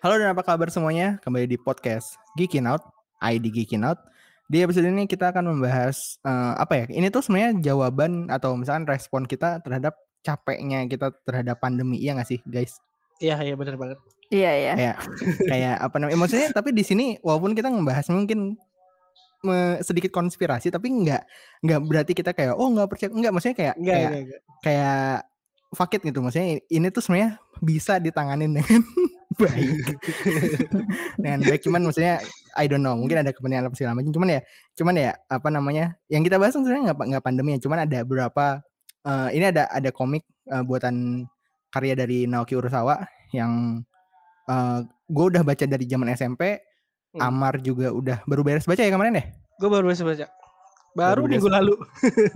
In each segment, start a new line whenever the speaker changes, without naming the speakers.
Halo dan apa kabar semuanya? Kembali di podcast Geekin Out, ID Geekin Out. Di episode ini kita akan membahas uh, apa ya? Ini tuh sebenarnya jawaban atau misalkan respon kita terhadap capeknya kita terhadap pandemi, iya nggak sih, guys?
Iya, iya benar banget.
Iya, iya.
Kayak kayak apa namanya? Maksudnya tapi di sini walaupun kita membahas mungkin me, sedikit konspirasi tapi nggak nggak berarti kita kayak oh nggak percaya nggak maksudnya kayak
Enggak,
kayak
enggak, enggak.
kayak fuck it gitu maksudnya ini tuh sebenarnya bisa ditanganin dengan baik dengan baik cuman maksudnya I don't know mungkin ada kepentingan apa segala macam cuman ya cuman ya apa namanya yang kita bahas kan sebenarnya nggak nggak pandemi ya cuman ada beberapa uh, ini ada ada komik uh, buatan karya dari Naoki Urasawa yang uh, gue udah baca dari zaman SMP
Hmm.
Amar juga udah baru beres baca ya kemarin ya
Gue baru bisa baca. Baru,
Baru
minggu lalu.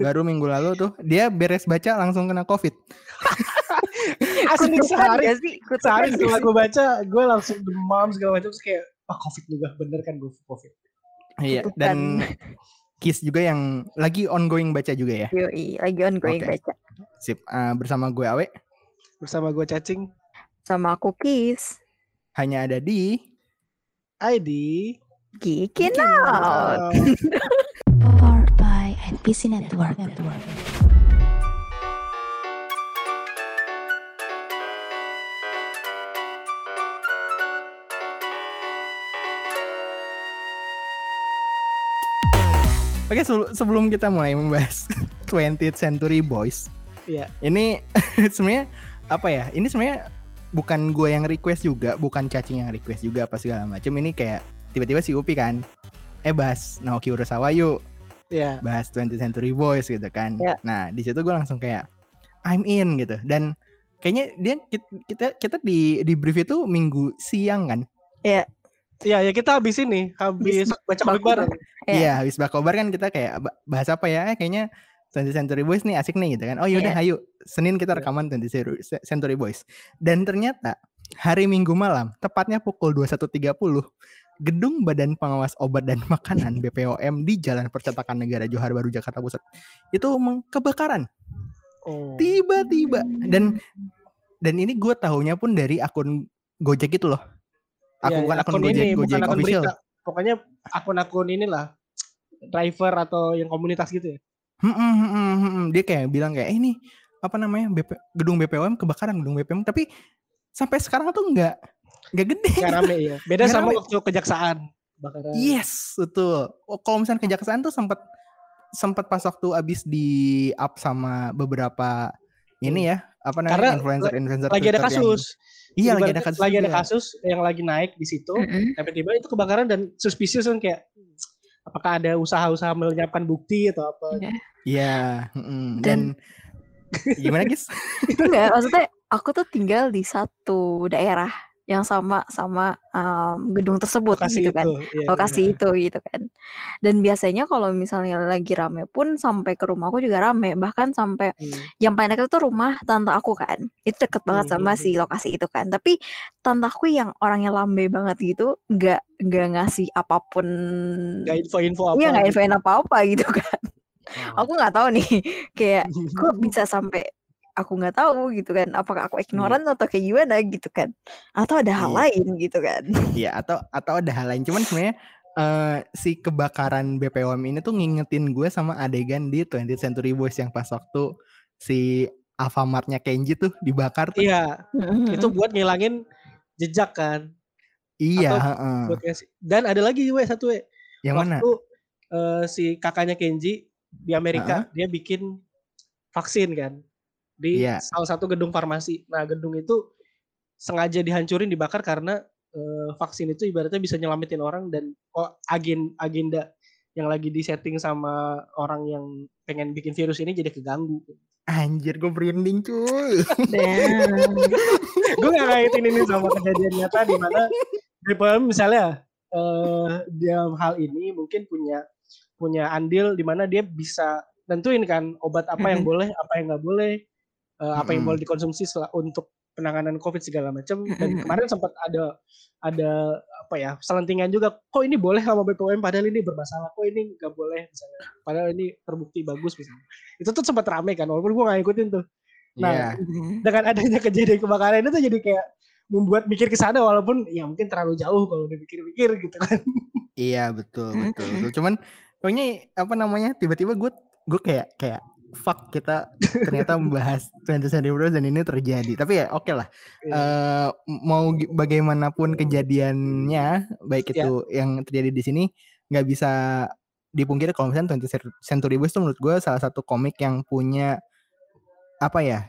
baru minggu lalu tuh dia beres baca langsung kena covid
Asli sehari,
sih? Kutukan
sehari setelah gue baca, gue langsung demam segala macam terus kayak ah covid juga bener kan gue covid.
iya
Kutukan.
dan Kiss juga yang lagi ongoing baca juga ya
Yoi, lagi ongoing
Oke.
baca.
sip Uh, bersama gue Awe
Bersama gue cacing
Sama aku Kis.
hanya ada di
ID.
Geekin out.
Powered by NPC Network.
Oke sebelum- sebelum kita mulai membahas 20th Century Boys
Iya.
ini sebenarnya apa ya ini sebenarnya bukan gue yang request juga bukan cacing yang request juga apa segala macam ini kayak tiba-tiba si Upi kan eh bahas Naoki Urasawa yuk
Iya.
bahas 20th Century Boys gitu kan.
Ya.
Nah, di situ gue langsung kayak I'm in gitu. Dan kayaknya dia kita kita, kita di di brief itu minggu siang kan.
Iya, ya kita habis ini, habis baca komik bareng.
Iya.
Iya, habis bakobar kan kita kayak ba- bahas apa ya? Eh, kayaknya 20th Century Boys nih asik nih gitu kan. Oh yaudah ayo Senin kita
Iya.
rekaman 20th Century- Century Boys. Dan ternyata hari Minggu malam, tepatnya pukul 21.30, Gedung Badan Pengawas Obat dan Makanan BPOM di Jalan Percetakan Negara Johar Baru Jakarta Pusat itu kebakaran.
Oh.
tiba-tiba dan dan ini gue tahunya pun dari akun Gojek itu loh aku
Iya,
bukan
iya,
akun, Gojek
ini,
Gojek
bukan akun
official
berita. Pokoknya akun-akun inilah driver atau yang komunitas gitu ya.
Hmm, hmm, hmm, hmm, hmm. dia kayak bilang kayak eh, ini apa namanya BP, gedung BPOM kebakaran gedung BPOM tapi sampai sekarang tuh nggak nggak gede
Nggak rame ya. Beda
Nggak
sama
rame.
waktu kejaksaan. Bakaran.
yes betul oh, kalau misalnya kejaksaan tuh sempat sempat pas waktu abis di up sama beberapa ini ya apa
Karena
namanya influencer influencer
Lagi ada
Twitter yang-
kasus.
iya lagi ada kasus
Lagi ada
juga.
kasus yang lagi naik di situ.
Mm-mm.
tiba-tiba itu kebakaran dan suspicious kan kayak apakah ada usaha-usaha melenyapkan bukti atau apa
Iya.
Iya, mm-mm. dan, gimana guys?
Enggak, maksudnya aku tuh tinggal di satu daerah yang sama sama um, gedung tersebut
lokasi
gitu kan.
itu Iya,
lokasi
benar.
itu gitu kan. Dan biasanya kalau misalnya lagi rame pun sampai ke rumahku juga rame, bahkan sampai
Hmm.
yang paling dekat itu rumah tante aku kan. Itu deket banget
Hmm,
sama
hmm,
si lokasi itu kan. Tapi tante aku yang orangnya lambe banget gitu, nggak nggak ngasih apa pun.
nggak info-info apa
Iya nggak
gitu.
infoin apa-apa gitu kan.
Oh.
Aku nggak tahu nih, kayak kok bisa sampai aku nggak tahu gitu kan. Apakah aku ignoran atau kayak gimana gitu kan? Atau ada hal
Iya.
lain gitu kan?
Iya, atau atau ada hal lain. Cuman sebenarnya eh, si kebakaran BPOM ini tuh ngingetin gue sama adegan di 20th Century Boys yang pas waktu si Alfamartnya Kenji tuh dibakar tuh.
iya itu buat ngilangin jejak kan
Iya,
atau buat ngasih- dan ada lagi we satu we
Yang mana?
waktu eh, si kakaknya Kenji di Amerika dia bikin vaksin kan di
Iya.
salah satu gedung farmasi nah gedung itu sengaja dihancurin dibakar karena eh, vaksin itu ibaratnya bisa nyelamatin orang dan oh, agen agenda yang lagi disetting sama orang yang pengen bikin virus ini jadi keganggu.
Anjir, gue merinding cuy.
Damn.
gue gak kaitin ini sama kejadian nyata di mana BPOM misalnya eh dalam hal ini mungkin punya punya andil di mana dia bisa nentuin kan obat apa yang boleh apa yang nggak boleh eh, apa yang boleh dikonsumsi untuk penanganan covid segala macam dan kemarin sempat ada ada apa ya selentingan juga kok ini boleh sama BPOM padahal ini bermasalah kok ini nggak boleh misalnya padahal ini terbukti bagus misalnya itu tuh sempat rame kan walaupun gue nggak ikutin tuh Nah.
Mhm.
dengan adanya kejadian kebakaran itu tuh jadi kayak membuat mikir ke sana walaupun ya mungkin terlalu jauh kalau dipikir-pikir gitu kan.
Iya betul betul. betul. Cuman pokoknya apa namanya tiba-tiba gue gue kayak kayak fuck kita ternyata membahas 20th Century Boys dan ini terjadi. Tapi ya oke lah.
Iya.
Eh, mau bagaimanapun kejadiannya, baik
Ya.
itu yang terjadi di sini nggak bisa dipungkiri kalau misalnya 20th Century Boys itu menurut gue salah satu komik yang punya apa ya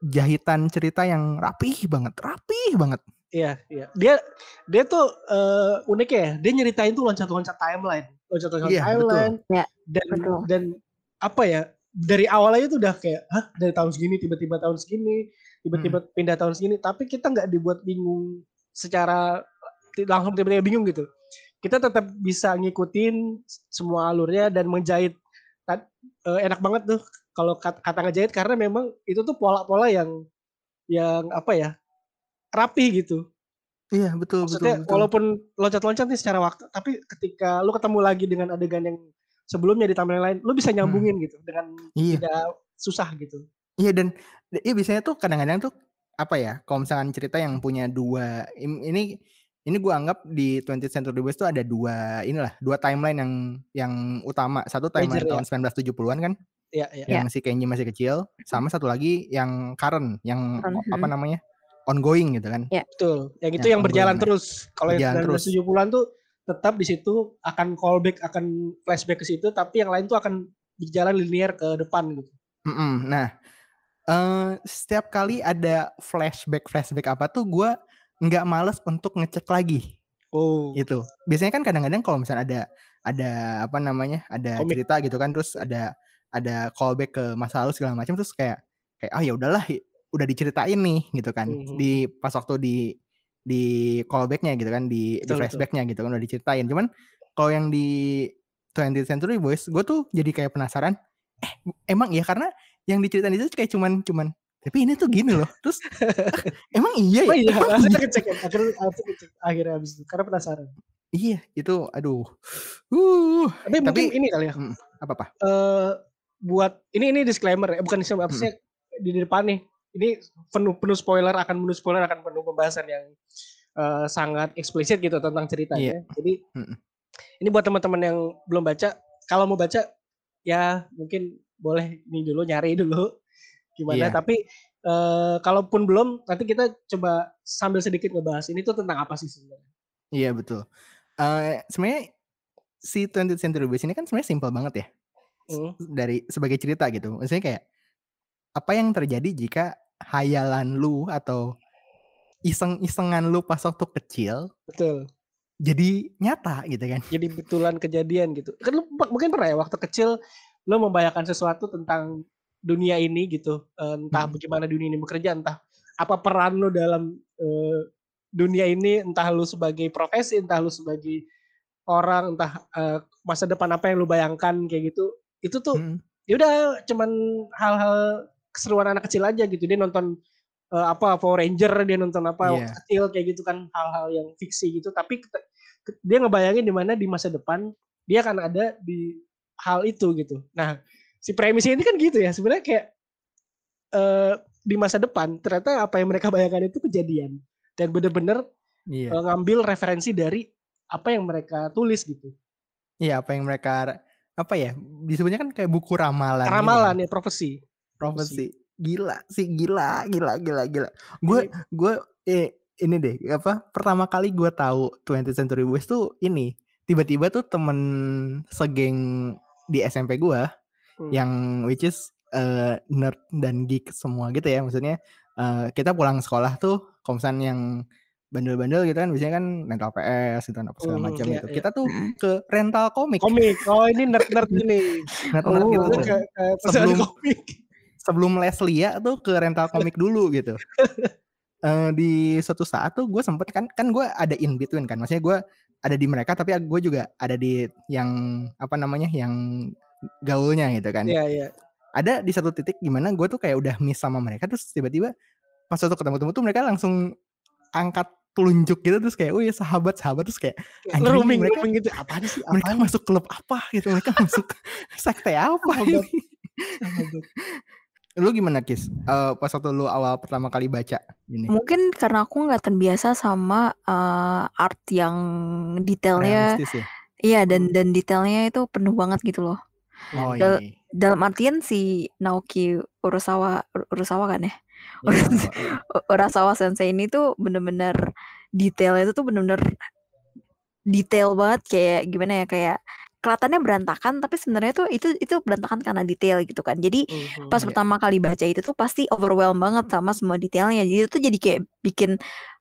jahitan cerita yang rapih banget, rapih banget.
Iya, iya. Dia dia tuh eh, unik ya. Dia nyeritain tuh loncat-loncat timeline, loncat-loncat
Iya, betul.
timeline.
Ya,
dan
betul.
dan apa ya? Dari awal aja tuh udah kayak, hah dari tahun segini tiba-tiba tahun segini, tiba-tiba
Hmm.
pindah tahun segini. Tapi kita nggak dibuat bingung secara langsung tiba-tiba bingung gitu. Kita tetap bisa ngikutin semua alurnya dan menjahit. Eh, enak banget tuh kalau kata, kata ngejahit karena memang itu tuh pola-pola yang yang apa ya rapi gitu.
Iya betul
Maksudnya walaupun loncat-loncat nih secara waktu, tapi ketika lu ketemu lagi dengan adegan yang sebelumnya di timeline lain, lu bisa nyambungin gitu dengan
Iya.
tidak susah gitu.
Iya dan iya biasanya tuh kadang-kadang tuh apa ya kalau misalkan cerita yang punya dua ini ini gue anggap di 20th Century Boys tuh ada dua inilah dua timeline yang yang utama satu timeline
Major, ya.
tahun 1970-an kan
Iya, iya.
yang si Kenji masih kecil sama satu lagi yang current yang
Current,
o- apa
mm.
namanya ongoing gitu kan
Betul. Yang itu
Ya,
yang berjalan
ongoing.
terus. Kalau yang
Berjalan terus.
1970-an tuh tetap di situ akan callback, akan flashback ke situ, tapi yang lain tuh akan berjalan linear ke depan gitu.
Mm-mm. Nah, eh setiap kali ada flashback flashback apa tuh gue nggak males untuk ngecek lagi
Oh.
gitu. Biasanya kan kadang-kadang kalau misalnya ada ada apa namanya ada
Komik.
cerita gitu kan, terus ada ada callback ke masa lalu segala macam, terus kayak kayak ah ya udahlah udah diceritain nih gitu kan
Mhm.
di pas waktu di di callbacknya gitu kan di, di
Betul,
flashbacknya gitu kan udah diceritain. Cuman kalau yang di 20th Century Boys, gue tuh jadi kayak penasaran. Eh emang iya karena yang diceritain itu kayak cuman cuman tapi ini tuh gini loh. Terus emang iya ya?
Oh iya,
Emang iya?
ya. Akhirnya, langsung ngecek. Akhirnya habis itu. Karena penasaran.
Iya itu aduh. Uh,
Tapi, mungkin
Tapi-
ini kali ya.
apa apa?
eh buat ini ini disclaimer ya, bukan disclaimer apa
Hmm.
sih di depan nih. Ini penuh penuh spoiler akan penuh spoiler akan penuh pembahasan yang eh, sangat eksplisit gitu tentang ceritanya. Jadi
Mm-mm.
ini buat teman-teman yang belum baca, kalau mau baca ya mungkin boleh ini dulu nyari dulu gimana.
Iya.
Tapi eh, kalaupun belum, nanti kita coba sambil sedikit ngebahas ini tuh tentang apa sih sebenarnya.
Iya betul. Eh sebenarnya si 20th Century Boys ini kan sebenarnya simpel banget ya
Hmm.
dari sebagai cerita gitu. Maksudnya kayak apa yang terjadi jika hayalan lu atau iseng-isengan lu pas waktu kecil
Betul.
jadi nyata gitu kan.
jadi betulan kejadian gitu. Kan lu mungkin pernah ya waktu kecil lu membayangkan sesuatu tentang dunia ini gitu. Eh, Entah
Hmm.
bagaimana dunia ini bekerja, entah apa peran lu dalam eh, dunia ini, entah lu sebagai profesi, entah lu sebagai orang, entah eh, masa depan apa yang lu bayangkan kayak gitu. Itu tuh
Mm,
ya udah cuman hal-hal keseruan anak kecil aja gitu. Dia nonton eh, apa Power Ranger, dia nonton apa waktu
Iya.
kecil kayak gitu kan hal-hal yang fiksi gitu. Tapi dia ngebayangin di mana di masa depan dia akan ada di hal itu gitu. Nah, si premisnya ini kan gitu ya. Sebenarnya kayak eh di masa depan ternyata apa yang mereka bayangkan itu kejadian dan bener-bener
Iya.
eh, ngambil referensi dari apa yang mereka tulis gitu.
Iya apa yang mereka apa ya disebutnya kan kayak buku ramalan.
Ramalan ya profesi.
Profesi. Gila sih gila gila gila gila. Gue gue eh ini deh apa pertama kali gue tahu 20th Century Boys tuh ini tiba-tiba tuh temen segeng di SMP gue
Hmm.
yang which is eh, nerd dan geek semua gitu ya maksudnya eh, kita pulang sekolah tuh misalnya yang bandel-bandel gitu kan biasanya kan rental PS gitu apa segala
Hmm,
macam
iya,
gitu
iya.
kita tuh
Mm.
ke rental komik
komik. Oh ini nerd-nerd ini.
nerd-nerd
Oh.
gitu
ke, ke
Sebelum-
komik.
Sebelum les lia tuh ke rental komik dulu gitu. Eh, di suatu saat tuh gue sempet kan kan gue ada in between kan, maksudnya gue ada di mereka tapi gue juga ada di yang apa namanya yang gaulnya gitu kan.
Iya iya.
Ada di satu titik gimana gue tuh kayak udah miss sama mereka terus tiba-tiba pas waktu ketemu-temu tuh mereka langsung angkat telunjuk gitu terus kayak oh ya sahabat sahabat terus kayak
rooming,
mereka-
rooming gitu. Apaan sih?
mereka
Apaan?
masuk klub apa gitu mereka masuk sekte apa
Sahabat.
ini
Sahabat.
Lu gimana Kis? Eh, pas waktu lu awal pertama kali baca ini.
Mungkin karena aku nggak terbiasa sama eh, art yang detailnya,
Realistis ya?
iya dan dan detailnya itu penuh banget gitu loh.
Oh
Dal-
iya.
Dalam artian si Naoki Urasawa Urasawa kan ya?
Iya, iya.
Urasawa Sensei ini tuh bener-bener detailnya itu tuh bener-bener detail banget kayak gimana ya kayak kelihatannya berantakan tapi sebenarnya tuh itu itu berantakan karena detail gitu kan. Jadi
Mhm.
pas
Iya.
pertama kali baca itu tuh pasti overwhelm banget sama semua detailnya. Jadi itu tuh jadi kayak bikin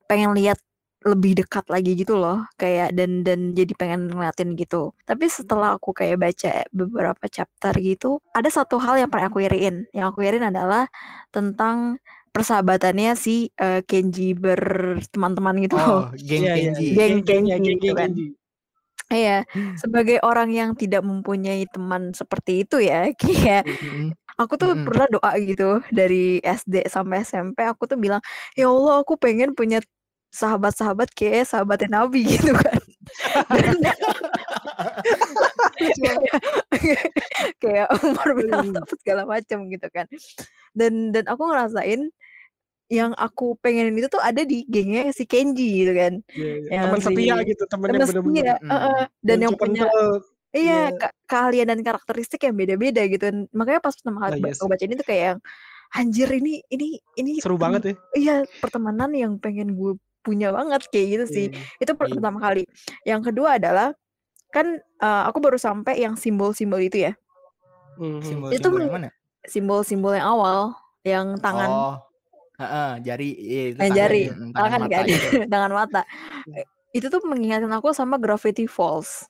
pengen lihat lebih dekat lagi gitu loh kayak dan dan jadi pengen ngeliatin gitu tapi setelah aku kayak baca beberapa chapter gitu ada satu hal yang paling aku iriin yang aku iriin adalah tentang persahabatannya si eh, Kenji berteman-teman gitu
Oh, geng
Iya, iya,
Kenji.
iya.
Geng
Geng- geng-
Kenji
geng-
gitu
geng
kan. Iya, sebagai orang yang tidak mempunyai teman seperti itu ya, kayak aku tuh pernah doa gitu dari SD sampai SMP aku tuh bilang, ya Allah aku pengen punya sahabat-sahabat kayak sahabatnya Nabi gitu kan. Dan kayak, kayak Umar bin Khattab segala macam gitu kan. Dan dan aku ngerasain yang aku pengenin itu tuh ada di gengnya si Kenji gitu kan.
Iya, iya.
Yang
Teman
si-
setia gitu, teman yang benar-benar
Mm.
heeh. dan yang punya Iya, ke- keahlian dan karakteristik yang beda-beda gitu. Makanya pas pertama kali
Ah,
ba-
yes.
aku baca ini tuh kayak yang anjir ini ini ini
seru banget ya.
Iya, pertemanan yang pengen gue punya banget kayak gitu sih.
Iya.
Itu
Iya.
pertama kali. Yang kedua adalah kan eh, aku baru sampai yang simbol-simbol itu ya.
Mhm.
Simbol,
Itu
simbol yang mana?
Simbol-simbol yang awal yang tangan
Oh, heeh, jari, iya, itu
eh,
tangan,
jari,
mm,
tangan
mata
kan,
itu.
tangan mata.
Iya.
Eh, Itu tuh mengingatkan aku sama Gravity Falls.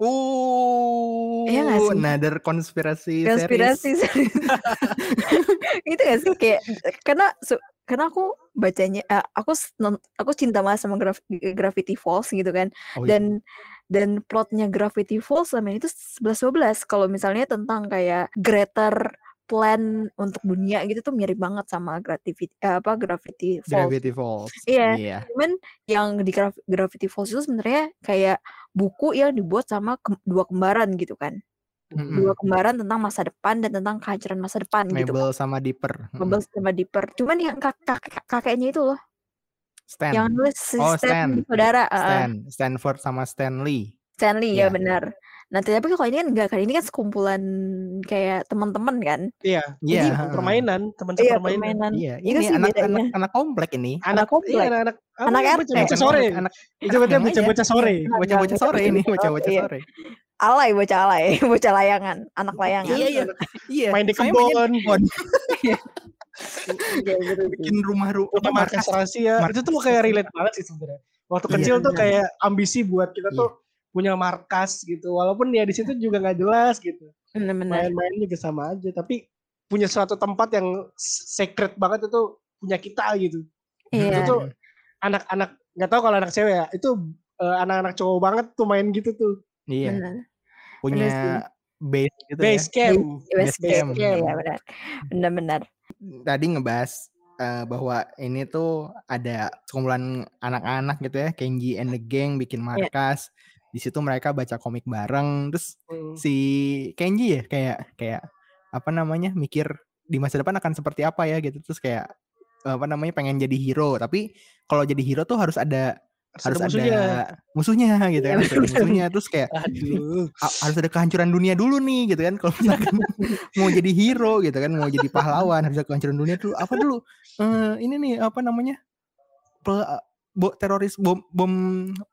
Uh,
Iya nggak sih?
another konspirasi
konspirasi
series.
itu gak sih kayak karena su- karena aku bacanya eh, aku s- non- aku cinta banget sama Graf- Gravity Falls gitu kan
Oh, iya.
dan dan plotnya Gravity Falls sama itu 11 12 kalau misalnya tentang kayak greater plan untuk dunia gitu tuh mirip banget sama Gravity eh, apa Gravity Falls
Gravity Falls.
Iya.
Iya.
cuman yang di Gravity Falls itu sebenarnya kayak buku yang dibuat sama ke- dua kembaran gitu kan
Mm-mm.
dua kembaran tentang masa depan dan tentang kehancuran masa depan gitu
Mabel sama Dipper.
Mabel sama Dipper. Cuman yang kak kak- kakeknya itu loh,
Stan.
yang nulis si
Oh,
Stan,
Stan.
saudara, uh,
Stan. Stanford sama Stanley.
Stanley ya
Iya.
benar. Nah, tapi kalau ini kan enggak kan ini kan sekumpulan kayak teman-teman kan.
Iya.
Iya. Heeh.
permainan, teman
Iya,
sepermainan.
permainan.
Iya,
Itu
ini
sih
anak, anak anak komplek ini.
Anak komplek.
Iya, anak-anak
Anak RT.
Bukan
sore.
anak
Itu berarti
namanya.
bocah-bocah sore.
Bocah-bocah sore ini,
bocah-bocah
bocah-bocah
iya.
sore.
Alay bocah alay, bocah layangan, anak layangan.
Iya, iya. Iya.
Main di kebun.
Iya.
Bikin rumah ru
Punya
apa,
markas rahasia. Itu tuh kayak relate banget sih sebenarnya. Waktu
Iya,
kecil tuh kayak ambisi buat kita
Iya.
tuh punya markas gitu. Walaupun ya di situ juga nggak jelas gitu.
Benar-benar.
Main-main juga sama aja. Tapi punya suatu tempat yang secret banget itu punya kita gitu.
Iya.
Itu tuh anak-anak nggak tahu kalau anak cewek ya. Itu eh, anak-anak cowok banget tuh main gitu tuh.
Iya,
Benar.
punya base gitu
Base
ya.
camp.
Base
Base camp.
camp. Iya, benar. Benar-benar.
Tadi ngebahas eh, bahwa ini tuh ada sekumpulan anak-anak gitu ya, Kenji and the Gang bikin markas. Di situ mereka baca komik bareng. Terus
Hmm.
si Kenji ya kayak kayak apa namanya mikir di masa depan akan seperti apa ya gitu terus kayak apa namanya pengen jadi hero tapi kalau jadi hero tuh harus ada harus
Ada
ada
musuhnya.
musuhnya gitu
Iya,
kan harus ada
bener.
musuhnya terus kayak
Aduh.
"A- harus ada kehancuran dunia dulu nih gitu kan kalau misalkan mau jadi hero gitu kan mau jadi pahlawan harus ada kehancuran dunia dulu apa dulu Eh, ini nih apa namanya Pe- bo- teroris bom bom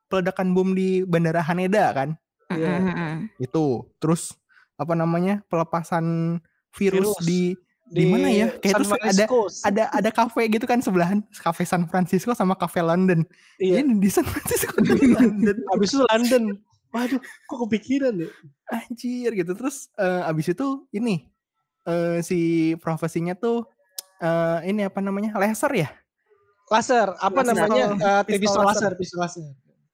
peledakan bom di bandara Haneda kan
Iya.
Mm-mm.
itu terus apa namanya pelepasan virus,
Virus.
di di mana ya? Kayak
San
terus ada-
Francisco.
ada ada kafe gitu kan sebelahan kafe San Francisco sama kafe London
Iya.
ini di San Francisco di London
Abis itu London. Waduh, kok kepikiran ya?
anjir gitu terus eh, abis itu ini eh, si profesinya tuh eh, ini apa namanya laser ya
Laser, apa
Laser.
namanya? Eh,
Pistol
pistol
laser.
laser, pistol laser.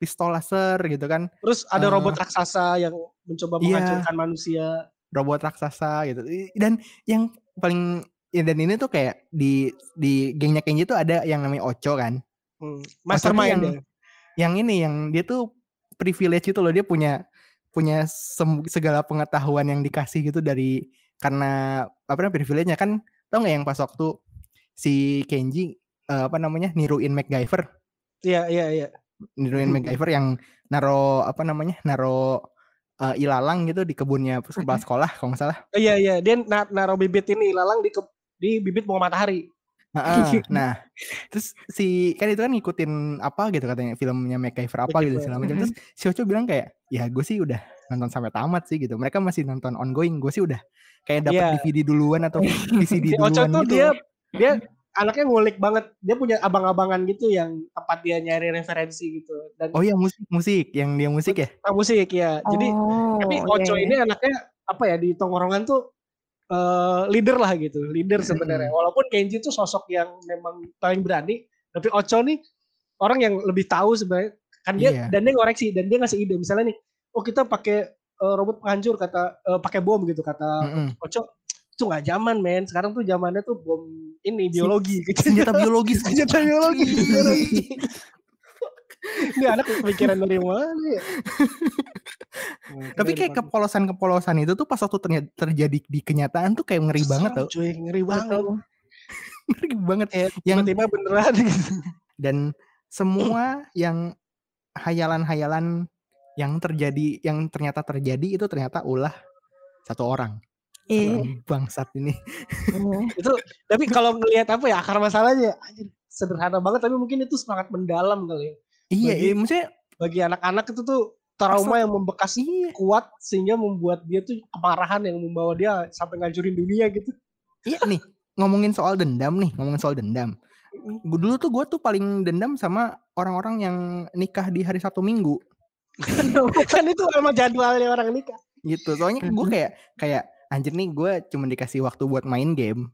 Pistol laser gitu kan
Terus ada
Eh.
robot raksasa yang mencoba
Iya.
menghancurkan manusia.
robot raksasa gitu dan yang paling ya dan ini tuh kayak di di gengnya Kenji tuh ada yang namanya Ocho kan
Hmm. Mastermind
yang-
ya.
yang ini yang dia tuh privilege itu loh dia punya punya segala pengetahuan yang dikasih gitu dari karena apa namanya privilege-nya kan tau nggak yang pas waktu si Kenji eh, apa namanya niruin MacGyver
Iya iya iya.
Niruin. MacGyver yang naro apa namanya naro eh, ilalang gitu di kebunnya kepala sekolah kalau nggak salah
Oh, iya iya dia na naruh bibit ini lalang di ke- di bibit bunga matahari.
Heeh. nah terus si kan itu kan ngikutin apa gitu katanya filmnya MacGyver apa gitu segala macam terus si Ocho bilang kayak ya gue sih udah nonton sampai tamat sih gitu mereka masih nonton ongoing gue sih udah kayak dapat
Iya.
DVD duluan atau VCD
Si Ocho
duluan
tuh
gitu
dia dia anaknya ngulik banget. Dia punya abang-abangan gitu yang tempat dia nyari referensi gitu. Dan
oh ya musik musik yang dia musik ya
ah, musik ya. Jadi
oh,
tapi
iya,
Ocho
iya.
ini anaknya apa ya di tongkrongan tuh eh, leader lah gitu, leader sebenarnya. Walaupun Kenji tuh sosok yang memang paling berani, tapi Ocho nih orang yang lebih tahu sebenarnya. Kan dia
Iya.
dan dia ngoreksi dan dia ngasih ide misalnya nih, oh kita pakai eh, robot penghancur kata eh, pakai bom gitu kata
Mm-mm.
Ocho itu nggak zaman men. Sekarang tuh zamannya tuh bom ini biologi.
senjata biologis
senjata biologi. ini anak kepikiran dari mana ya?
Tapi kayak kepolosan-kepolosan itu tuh pas waktu ternyata terjadi di kenyataan tuh kayak ngeri banget tau.
cuy. Ngeri banget.
Ngeri banget.
Kayak
yang
tiba-tiba beneran. Gitu
dan semua yang hayalan-hayalan yang terjadi yang ternyata terjadi itu ternyata ulah satu orang
Iya.
Orang bangsat ini.
Iya.
itu tapi kalau ngelihat apa ya akar masalahnya anjir, sederhana banget tapi mungkin itu sangat mendalam kali ya.
Iya
Bagi-
iya, maksudnya
bagi anak-anak itu tuh trauma yang membekas
iya.
kuat sehingga membuat dia tuh kemarahan yang membawa dia sampai ngancurin dunia gitu.
Iya nih ngomongin soal dendam nih ngomongin soal dendam. Gua dulu tuh gue tuh paling dendam sama orang-orang yang nikah di hari Sabtu Minggu.
Kan itu emang jadwalnya orang nikah.
Gitu soalnya gue kayak kayak anjir nih gue cuma dikasih waktu buat main game.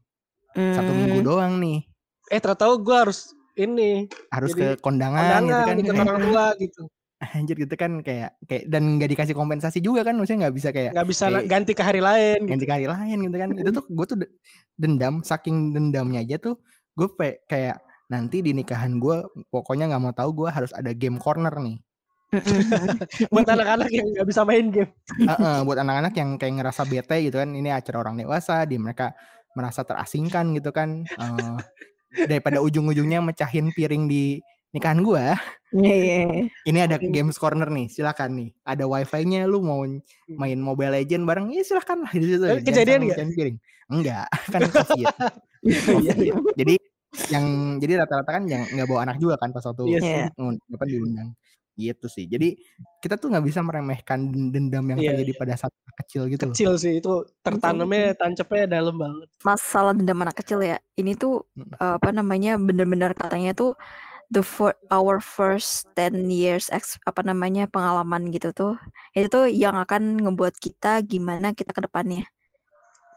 Satu minggu
Hmm.
doang nih.
Eh ternyata gue harus ini
harus
Jadi,
ke kondangan, gitu
kondangan
kan.
gitu, orang tua gitu.
Anjir gitu kan kayak kayak dan nggak dikasih kompensasi juga kan maksudnya nggak bisa kayak
nggak bisa
Kayak-
ganti ke hari lain gitu.
ganti ke hari lain gitu kan. Itu tuh gue tuh de- dendam saking dendamnya aja tuh gue kayak nanti di nikahan gue pokoknya nggak mau tahu gue harus ada game corner nih
buat anak-anak yang nggak bisa main game.
Heeh, buat anak-anak yang kayak ngerasa bete gitu kan ini acara orang dewasa di mereka merasa terasingkan gitu kan Eh, daripada ujung-ujungnya mecahin piring di nikahan gue
Iya, iya.
ini ada games corner nih silakan nih. Ada wifi-nya lu mau main Mobile Legend bareng? Ya silakan lah. Di situ.
Tapi
Jangan
kejadian nggak?
piring. Enggak kan covid
Iya, iya.
Covid. jadi yang jadi rata-rata kan yang nggak bawa anak juga kan pas waktu
Iya
ngund- apa diundang gitu sih. Jadi kita tuh nggak bisa meremehkan dendam yang
Iya,
terjadi pada saat kecil gitu loh.
Kecil sih itu tertanamnya tancepnya dalam banget.
Masalah dendam anak kecil ya ini tuh
Mm.
eh, apa namanya bener-bener katanya tuh the for our first 10 years ex, apa namanya pengalaman gitu tuh. Itu tuh yang akan ngebuat kita gimana kita ke depannya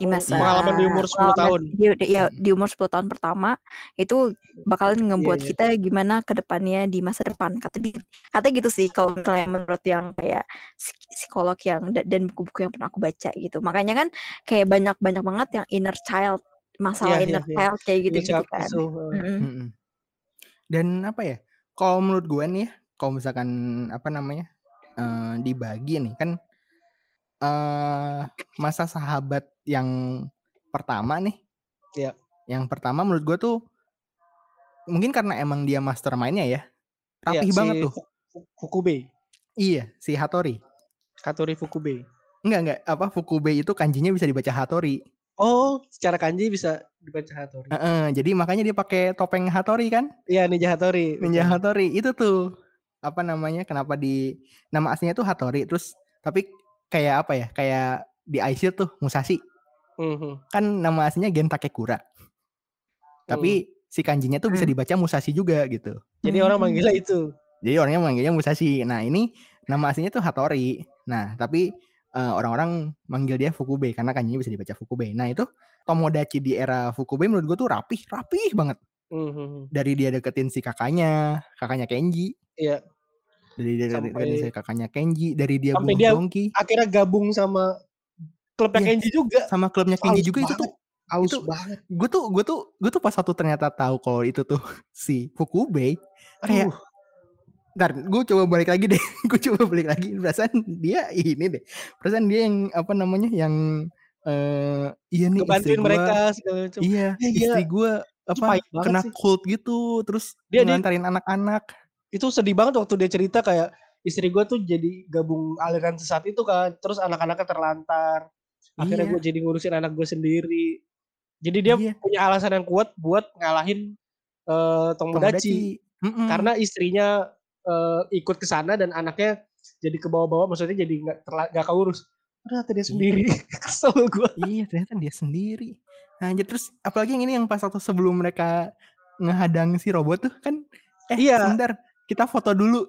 di masa
pengalaman di umur 10 tahun.
di, di- ya, di umur 10 tahun pertama itu bakalan ngebuat
iya.
kita gimana ke depannya di masa depan kata di kata gitu sih kalau misalnya menurut yang kayak psik- psikolog yang da- dan buku-buku yang pernah aku baca gitu makanya kan kayak banyak banyak banget yang inner child masalah
Iya, iya,
inner
iya.
child kayak gitu gitu kan
isu, eh.
Mm-mm.
Mm-mm. dan apa ya kalau menurut gue nih ya kalau misalkan apa namanya eh, dibagi nih kan eh masa sahabat yang pertama nih.
Iya.
yang pertama menurut gue tuh mungkin karena emang dia mastermindnya ya rapih
Iya,
banget
si
tuh.
Fu- Fu- Fukube.
Iya si Hattori.
Katori Fukube.
Enggak enggak apa Fukube itu kanjinya bisa dibaca Hattori.
Oh secara kanji bisa dibaca Hatori
Heeh, jadi makanya dia pakai topeng Hattori kan?
Iya Ninja Hatori
Ninja Hattori itu tuh apa namanya kenapa di nama aslinya tuh Hattori terus tapi kayak apa ya kayak di Aisir tuh Musashi
Mhm.
kan nama aslinya Gen Takekura tapi si kanjinya tuh bisa
Hmm.
dibaca Musashi juga gitu
jadi orang
Hmm.
manggilnya itu
jadi orangnya manggilnya Musashi nah ini nama aslinya tuh Hattori nah tapi eh, orang-orang manggil dia Fukube karena kanjinya bisa dibaca Fukube nah itu Tomodachi di era Fukube menurut gue tuh rapih rapih banget
Mhm.
dari dia deketin si kakaknya kakaknya Kenji
Iya.
dari dia
Sampai-
deketin si kakaknya Kenji dari dia
Sampai
bunuh
dia-
Dongki
akhirnya gabung sama klubnya
Iya.
Kenji juga
sama klubnya Kenji
Aus
juga itu
banget.
tuh
aus
itu-
banget
gue tuh gue tuh gue tuh pas satu ternyata tahu kalau itu tuh si Fukube kayak
Aduh,
Ntar gue coba balik lagi deh Gue coba balik lagi Perasaan dia ini deh Perasaan dia yang Apa namanya Yang eh iya nih istri gua
mereka segala macam.
iya
Iya, iya.
istri gua apa kena
sih.
cult gitu terus
dia-
ngantarin anak-anak
Itu sedih banget waktu dia cerita kayak istri gue tuh jadi gabung aliran sesat itu kan. Terus anak-anaknya terlantar. Akhirnya
Iya.
gue jadi ngurusin anak gue sendiri. Jadi dia
Iya.
punya alasan yang kuat buat ngalahin eh Tomodachi.
Tomodachi Mm-mm.
Karena istrinya eh, ikut ke sana dan anaknya jadi ke bawah-bawah maksudnya jadi nggak nggak keurus. Ternyata dia sendiri. Kesel gue.
Iya ternyata dia sendiri. Nah, jadi terus apalagi yang ini yang pas waktu sebelum mereka ngehadang si robot tuh kan eh
Iya.
sebentar kita foto dulu.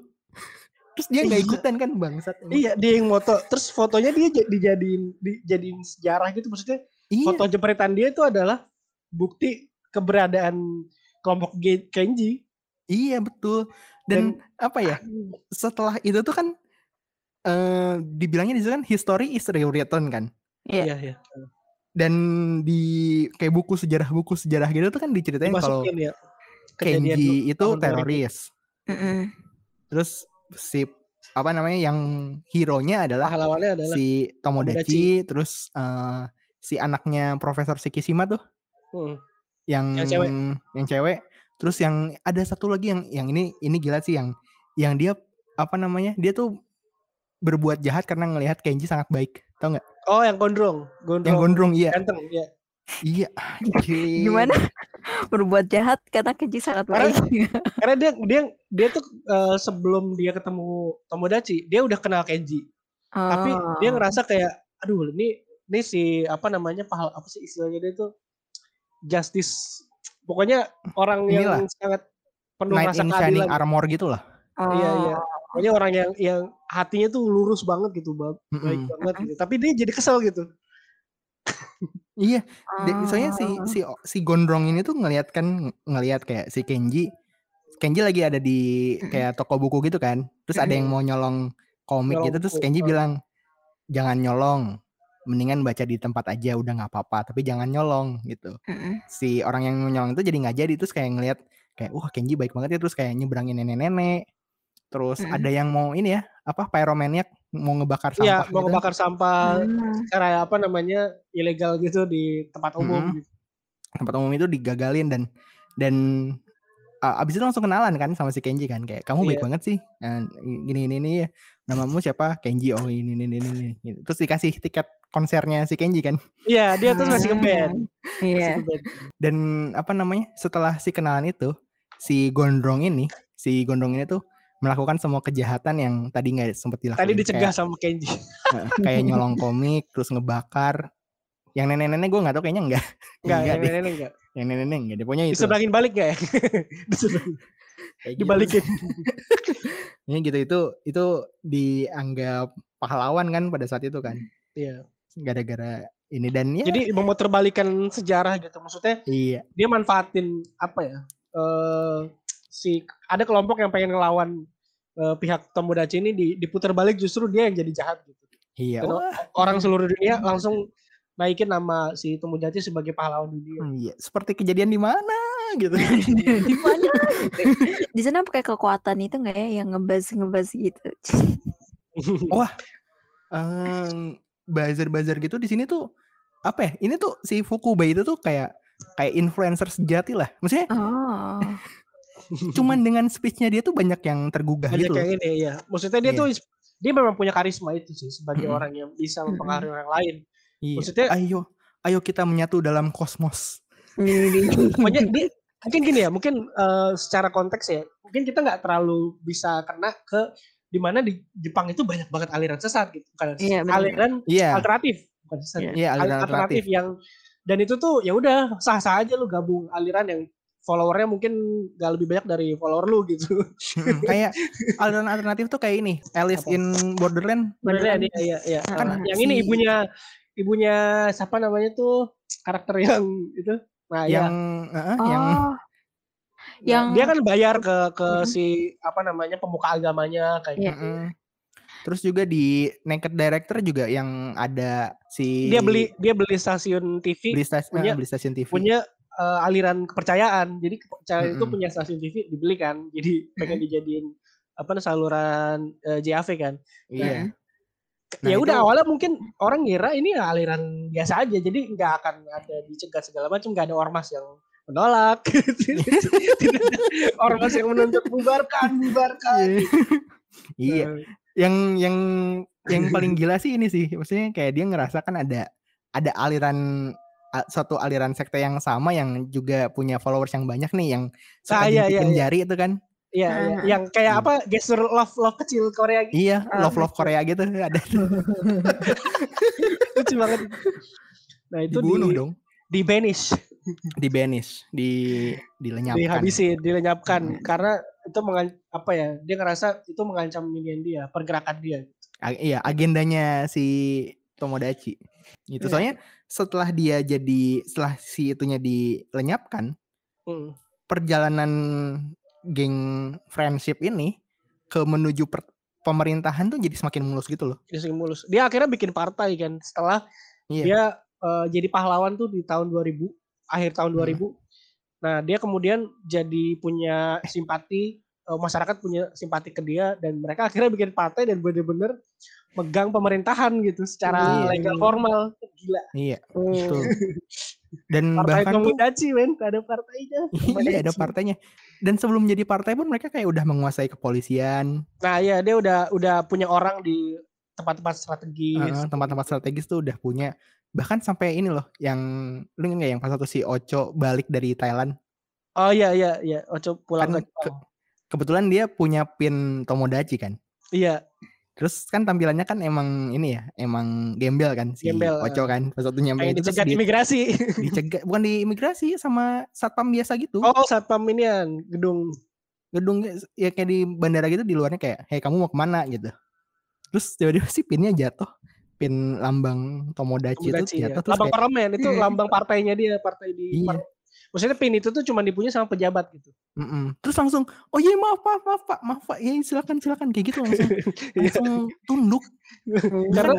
Terus dia nggak ikutan kan bangsat.
Iya, dia yang moto. Terus fotonya dia j- dijadiin dijadiin sejarah gitu maksudnya.
Iya.
Foto jepretan dia itu adalah bukti keberadaan kelompok Kenji.
Iya betul. Dan, apa ya? Setelah itu tuh kan eh dibilangnya di situ kan history is rewritten kan.
Iya.
Iya, iya.
Dan di kayak buku sejarah buku sejarah gitu tuh kan diceritain kalau
ya.
Kenji itu
tahun 2000.
teroris.
Mm-mm.
Terus si apa namanya yang hero-nya adalah
Pahlawannya adalah
si Tomodachi, terus eh, si anaknya Profesor Shikishima tuh
Hmm.
yang
Yang cewek.
yang cewek. Terus yang ada satu lagi yang yang ini ini gila sih yang yang dia apa namanya? Dia tuh berbuat jahat karena ngelihat Kenji sangat baik. Tau nggak?
Oh, yang gondrong. Gondrong.
Yang gondrong iya.
Ganteng, iya.
Iya. anjing.
Gimana? Berbuat jahat karena Kenji sangat
Karena-
baik.
Karena dia dia dia tuh eh, sebelum dia ketemu Tomodachi, dia udah kenal Kenji. Tapi dia
Oh.
ngerasa kayak aduh ini ini si apa namanya pahal apa sih istilahnya dia tuh justice pokoknya orang
Inilah.
yang sangat penuh
Knight
rasa
in Shining
keadilan.
Armor gitu lah.
Iya iya.
Oh.
Pokoknya orang yang yang hatinya tuh lurus banget gitu. Baik
Mm-mm.
banget gitu. Tapi dia jadi kesel gitu.
Iya, De- soalnya si
Oh.
si si gondrong ini tuh ngelihat kan ng- ngelihat kayak si Kenji Kenji lagi ada di kayak toko buku gitu kan. Terus ada yang mau nyolong komik
Nyolong
gitu terus Kenji bilang jangan nyolong. Mendingan baca di tempat aja udah nggak apa-apa, tapi jangan nyolong gitu. Si orang yang nyolong itu jadi nggak jadi terus kayak ngelihat kayak wah Kenji baik banget ya terus kayak nyebrangin nenek-nenek. Terus ada yang mau ini ya, apa pyromaniac mau ngebakar
Iya,
sampah
mau
gitu.
ngebakar sampah
Hmm.
secara apa namanya ilegal gitu di tempat umum
Mm-mm.
gitu.
tempat umum itu digagalin dan dan uh, abis itu langsung kenalan kan sama si Kenji kan kayak kamu baik
Iya.
banget sih Nah, gini ini ini ya namamu siapa Kenji oh ini ini ini, ini. Gitu. terus dikasih tiket konsernya si Kenji kan
Iya, dia tuh masih ngeband.
Iya.
Masih ngeband.
dan apa namanya setelah si kenalan itu si Gondrong ini si Gondrong ini tuh melakukan semua kejahatan yang tadi nggak sempat dilakukan
Tadi dicegah sama Kenji.
kayak, kayak nyolong komik terus ngebakar yang nenek-nenek gue nggak tahu kayaknya enggak
Enggak,
enggak
yang
deh
nenek enggak.
yang nenek-nenek enggak deh pokoknya itu
Diseberangin balik gak ya?
Kayak gitu.
Dibalikin.
Ya gitu itu itu dianggap pahlawan kan pada saat itu kan
Iya.
gara-gara ini dan ya
Jadi memuterbalikan sejarah gitu. Maksudnya
iya
dia manfaatin apa ya? eh si ada kelompok yang pengen ngelawan eh, pihak Tomodachi ini di, diputar balik justru dia yang jadi jahat gitu.
iya
Dan
wah,
orang seluruh dunia langsung naikin nama si Tomodachi sebagai pahlawan dunia.
iya seperti kejadian di mana gitu
Di mana? Di sana pakai kekuatan itu nggak ya yang ngebas ngebas gitu.
Em, buzzer-buzzer gitu di sini tuh apa ya ini tuh si Fukuba itu tuh kayak kayak influencer sejati lah maksudnya
Oh.
Cuman dengan speechnya dia tuh banyak yang tergugah
Banyak
gitu
yang ini ya. Maksudnya dia
Iya.
tuh dia memang punya karisma itu sih sebagai orang yang bisa mempengaruhi orang lain.
Iya.
Maksudnya-
ayo ayo kita menyatu dalam kosmos
Pokoknya dia mungkin gini ya, mungkin eh, secara konteks ya, mungkin kita nggak terlalu bisa kena ke di mana di Jepang itu banyak banget aliran sesat gitu, bukan
Iya, benar.
aliran
iya
alternatif, bukan sesat.
Iya.
iya
Al-
aliran alternatif
yang dan itu tuh ya udah sah-sah aja lu gabung aliran yang followernya mungkin gak lebih banyak dari follower lu gitu.
Mm-mm, kayak aliran alternatif tuh kayak ini Alice
Apa?
in Borderland
Beneran iya iya iya.
Kan
yang
si-
ini ibunya ibunya siapa namanya tuh karakter yang itu. Nah, ya.
yang eh, yang
Oh. Yang
dia kan bayar ke ke
Mm-mm.
si apa namanya pemuka agamanya kayak
Iya.
gitu.
Terus juga di Naked Director juga yang ada si
Dia beli dia beli stasiun TV
beli, stas-
punya-
eh, beli stasiun TV.
punya eh, aliran kepercayaan. Jadi kepercayaan itu
Mm-mm.
punya stasiun TV dibeli kan. Jadi pengen dijadiin apa saluran eh, JAV kan.
Iya. Nah,
ya udah
itu-
awalnya mungkin orang ngira ini ya aliran biasa aja jadi nggak akan ada dicegat segala macam nggak ada ormas yang menolak ormas yang menuntut bubarkan bubarkan
Iya.
Nah,
Yang yang yang paling gila sih ini sih. Maksudnya kayak dia ngerasa kan ada ada aliran suatu aliran sekte yang sama yang juga punya followers yang banyak nih yang suka
Ah, iya, iya, iya.
jari itu kan.
Iya, iya.
Ah.
yang kayak
Iya.
apa gestur love love kecil Korea gitu
Iya,
Ah,
love love Korea gitu ada
lucu banget. Nah itu
dibunuh
di,
dong,
di banish,
di banish, di dilenyapkan.
dihabisin, dilenyapkan
Hmm.
karena itu mengan apa ya? Dia ngerasa itu mengancam minion dia, pergerakan dia.
A- iya, agendanya si Tomodachi. Gitu.
Iya.
Soalnya setelah dia jadi setelah si itunya dilenyapkan,
Hmm.
perjalanan geng friendship ini ke menuju per- pemerintahan tuh jadi semakin mulus gitu loh.
Jadi sering mulus. Dia akhirnya bikin partai kan setelah
Iya.
dia eh, jadi pahlawan tuh di tahun 2000, akhir tahun
Hmm.
2000. Nah, dia kemudian jadi punya simpati eh, masyarakat punya simpati ke dia dan mereka akhirnya bikin partai dan bener-bener megang pemerintahan gitu secara
Iya.
legal formal. Gila.
Iya, betul. Dan
Partai
bahkan
Tomodachi, men, ada partainya.
iya ada partainya. Dan sebelum jadi partai pun mereka kayak udah menguasai kepolisian,
Nah, iya dia udah udah punya orang di tempat-tempat strategis.
Heeh, tempat-tempat strategis tuh udah punya. Bahkan sampai ini loh, yang lu nggak yang pas satu si Ocho balik dari Thailand.
Oh iya iya iya, Oco pulang
Kan
ke.
Kebetulan dia punya pin Tomodachi kan.
Iya,
Terus kan tampilannya kan emang ini ya, emang gembel kan si
Gembel,
Ocho kan. Pas waktu nyampe itu
dicegat
di,
imigrasi.
dicegah, bukan di imigrasi sama satpam biasa gitu.
Oh, satpam inian gedung.
Gedung ya kayak di bandara gitu di luarnya kayak, hei kamu mau ke mana gitu. Terus tiba-tiba si pinnya jatuh. Pin lambang Tomodachi,
Tomodachi,
itu
ya.
jatuh terus
Lambang
kayak,
parlemen itu lambang partainya dia, partai di
Iya.
Maksudnya pin itu tuh cuma dipunya sama pejabat gitu.
Mm-mm. Terus langsung, oh iya maaf maaf maaf pak, maaf pak, ya silakan silakan kayak gitu langsung langsung tunduk.
Karena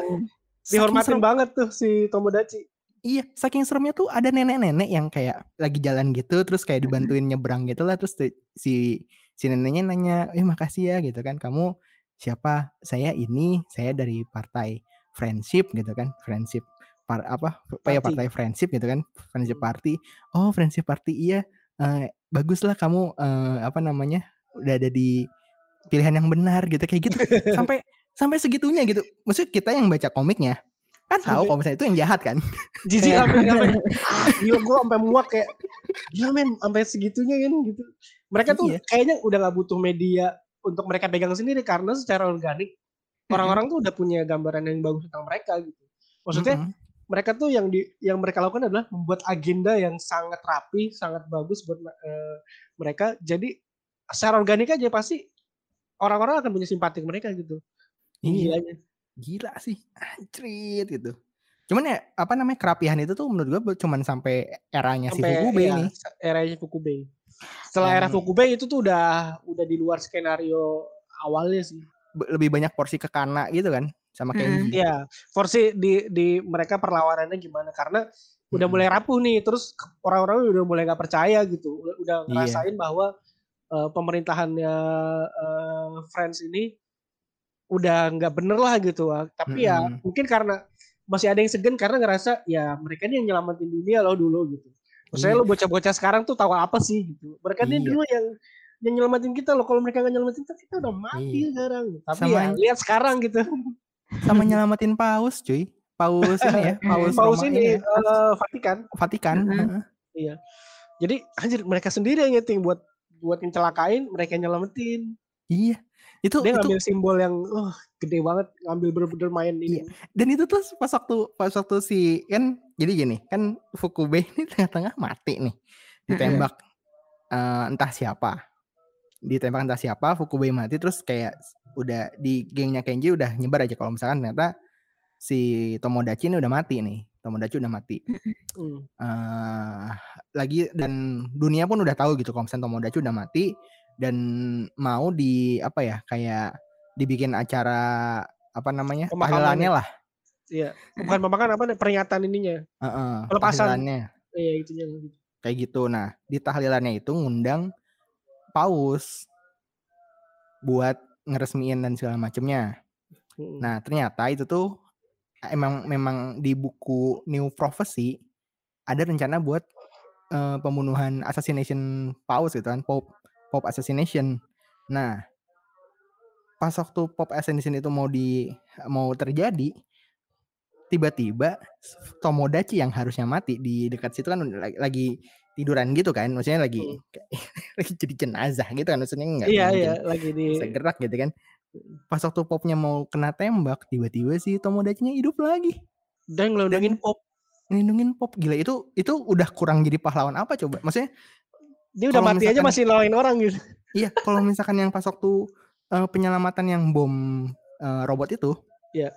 dihormatin
serem-
banget tuh si Tomodachi.
Iya, saking seremnya tuh ada nenek-nenek yang kayak lagi jalan gitu, terus kayak dibantuin nyebrang gitu lah, terus si si neneknya nanya, eh makasih ya gitu kan, kamu siapa? Saya ini, saya dari partai friendship gitu kan, friendship par apa? apa ya
Party.
partai friendship gitu kan, friendship party. Oh friendship party iya, eh, bagus lah kamu eh, apa namanya udah ada di pilihan yang benar gitu kayak gitu sampai sampai segitunya gitu. Maksudnya kita yang baca komiknya kan tahu kalau misalnya itu yang jahat kan.
Jijik
Iya.
sampai sampai gila gua sampai muak kayak gila men sampai segitunya kan gitu. Mereka tuh
Iya.
kayaknya udah nggak butuh media untuk mereka pegang sendiri karena secara organik orang-orang tuh udah punya gambaran yang bagus tentang mereka gitu. Maksudnya
Mm-mm.
Mereka tuh yang di yang mereka lakukan adalah membuat agenda yang sangat rapi, sangat bagus buat eh, mereka. Jadi secara organik aja pasti orang-orang akan punya simpati ke mereka gitu.
Iya,
Gilanya.
gila sih, anjrit gitu. Cuman ya apa namanya kerapihan itu tuh menurut gua cuman sampai eranya si
Sampai
Fukube
ya,
ini.
eranya Fukube. Setelah era
Yang-
Fukube itu tuh udah udah di luar skenario awalnya sih.
Lebih banyak porsi ke Kana gitu kan sama
Mm-mm.
Kenji.
Iya, di di mereka perlawanannya gimana karena udah mulai rapuh nih, terus orang-orang udah mulai nggak percaya gitu, udah, udah
Iya.
ngerasain bahwa eh, pemerintahannya eh, Friends ini udah nggak bener lah gitu. ah. Tapi ya
Mm-mm.
mungkin karena masih ada yang segan karena ngerasa ya mereka ini yang nyelamatin dunia loh dulu gitu. Maksudnya
Iya.
lo bocah-bocah sekarang tuh tahu apa sih gitu. Mereka ini
Iya.
dulu yang yang nyelamatin kita loh. Kalau mereka nggak nyelamatin kita, kita udah mati
Iya.
sekarang. Tapi
Sama-
ya lihat sekarang gitu.
Sama nyelamatin Paus, cuy. Paus ini ya, Paus,
Paus
Roma
ini
ya,
eh, Vatikan.
Vatikan.
Mm-mm.
heeh.
Jadi anjir mereka sendiri yang nyeting buat buat ngecelakain, mereka nyelamatin.
Iya. Itu
Dia
itu
ngambil simbol yang oh, gede banget, ngambil bener-bener main ini.
Iya. dan itu tuh pas waktu pas waktu si kan jadi gini kan Fukube ini tengah-tengah mati nih ditembak eh, entah siapa ditembak entah siapa Fukube mati terus kayak udah di gengnya Kenji udah nyebar aja kalau misalkan ternyata si Tomodachi ini udah mati nih Tomodachi udah mati eh lagi dan dunia pun udah tahu gitu kalau misalnya Tomodachi udah mati dan mau di apa ya kayak dibikin acara apa namanya
Pemakaman
tahlilannya
ya?
lah
Iya. Bukan pemakan apa peringatan ininya.
Heeh,
Pelepasan.
tahlilannya
Iya, itunya gitu.
kayak gitu. Nah, di tahlilannya itu ngundang paus buat ngeresmiin dan segala macemnya.
Mm.
Nah, ternyata itu tuh emang memang di buku New Prophecy ada rencana buat eh, pembunuhan assassination paus gitu kan, Pope Pope assassination. Nah, pas waktu Pope assassination itu mau di mau terjadi, tiba-tiba Tomodachi yang harusnya mati di dekat situ kan lagi tiduran gitu kan, maksudnya lagi
Hmm.
lagi jadi jenazah gitu kan, maksudnya nggak
Iya iya lagi di
bisa gerak gitu kan. Pas waktu popnya mau kena tembak, tiba-tiba si Tomodachi-nya hidup lagi.
dan ngelondongin pop.
Ngelindungin pop gila itu itu udah kurang jadi pahlawan apa coba? Maksudnya
Dia udah mati aja
misalkan-
masih lawan orang gitu.
iya kalau misalkan yang pas waktu eh, penyelamatan yang bom eh, robot itu,
Iya.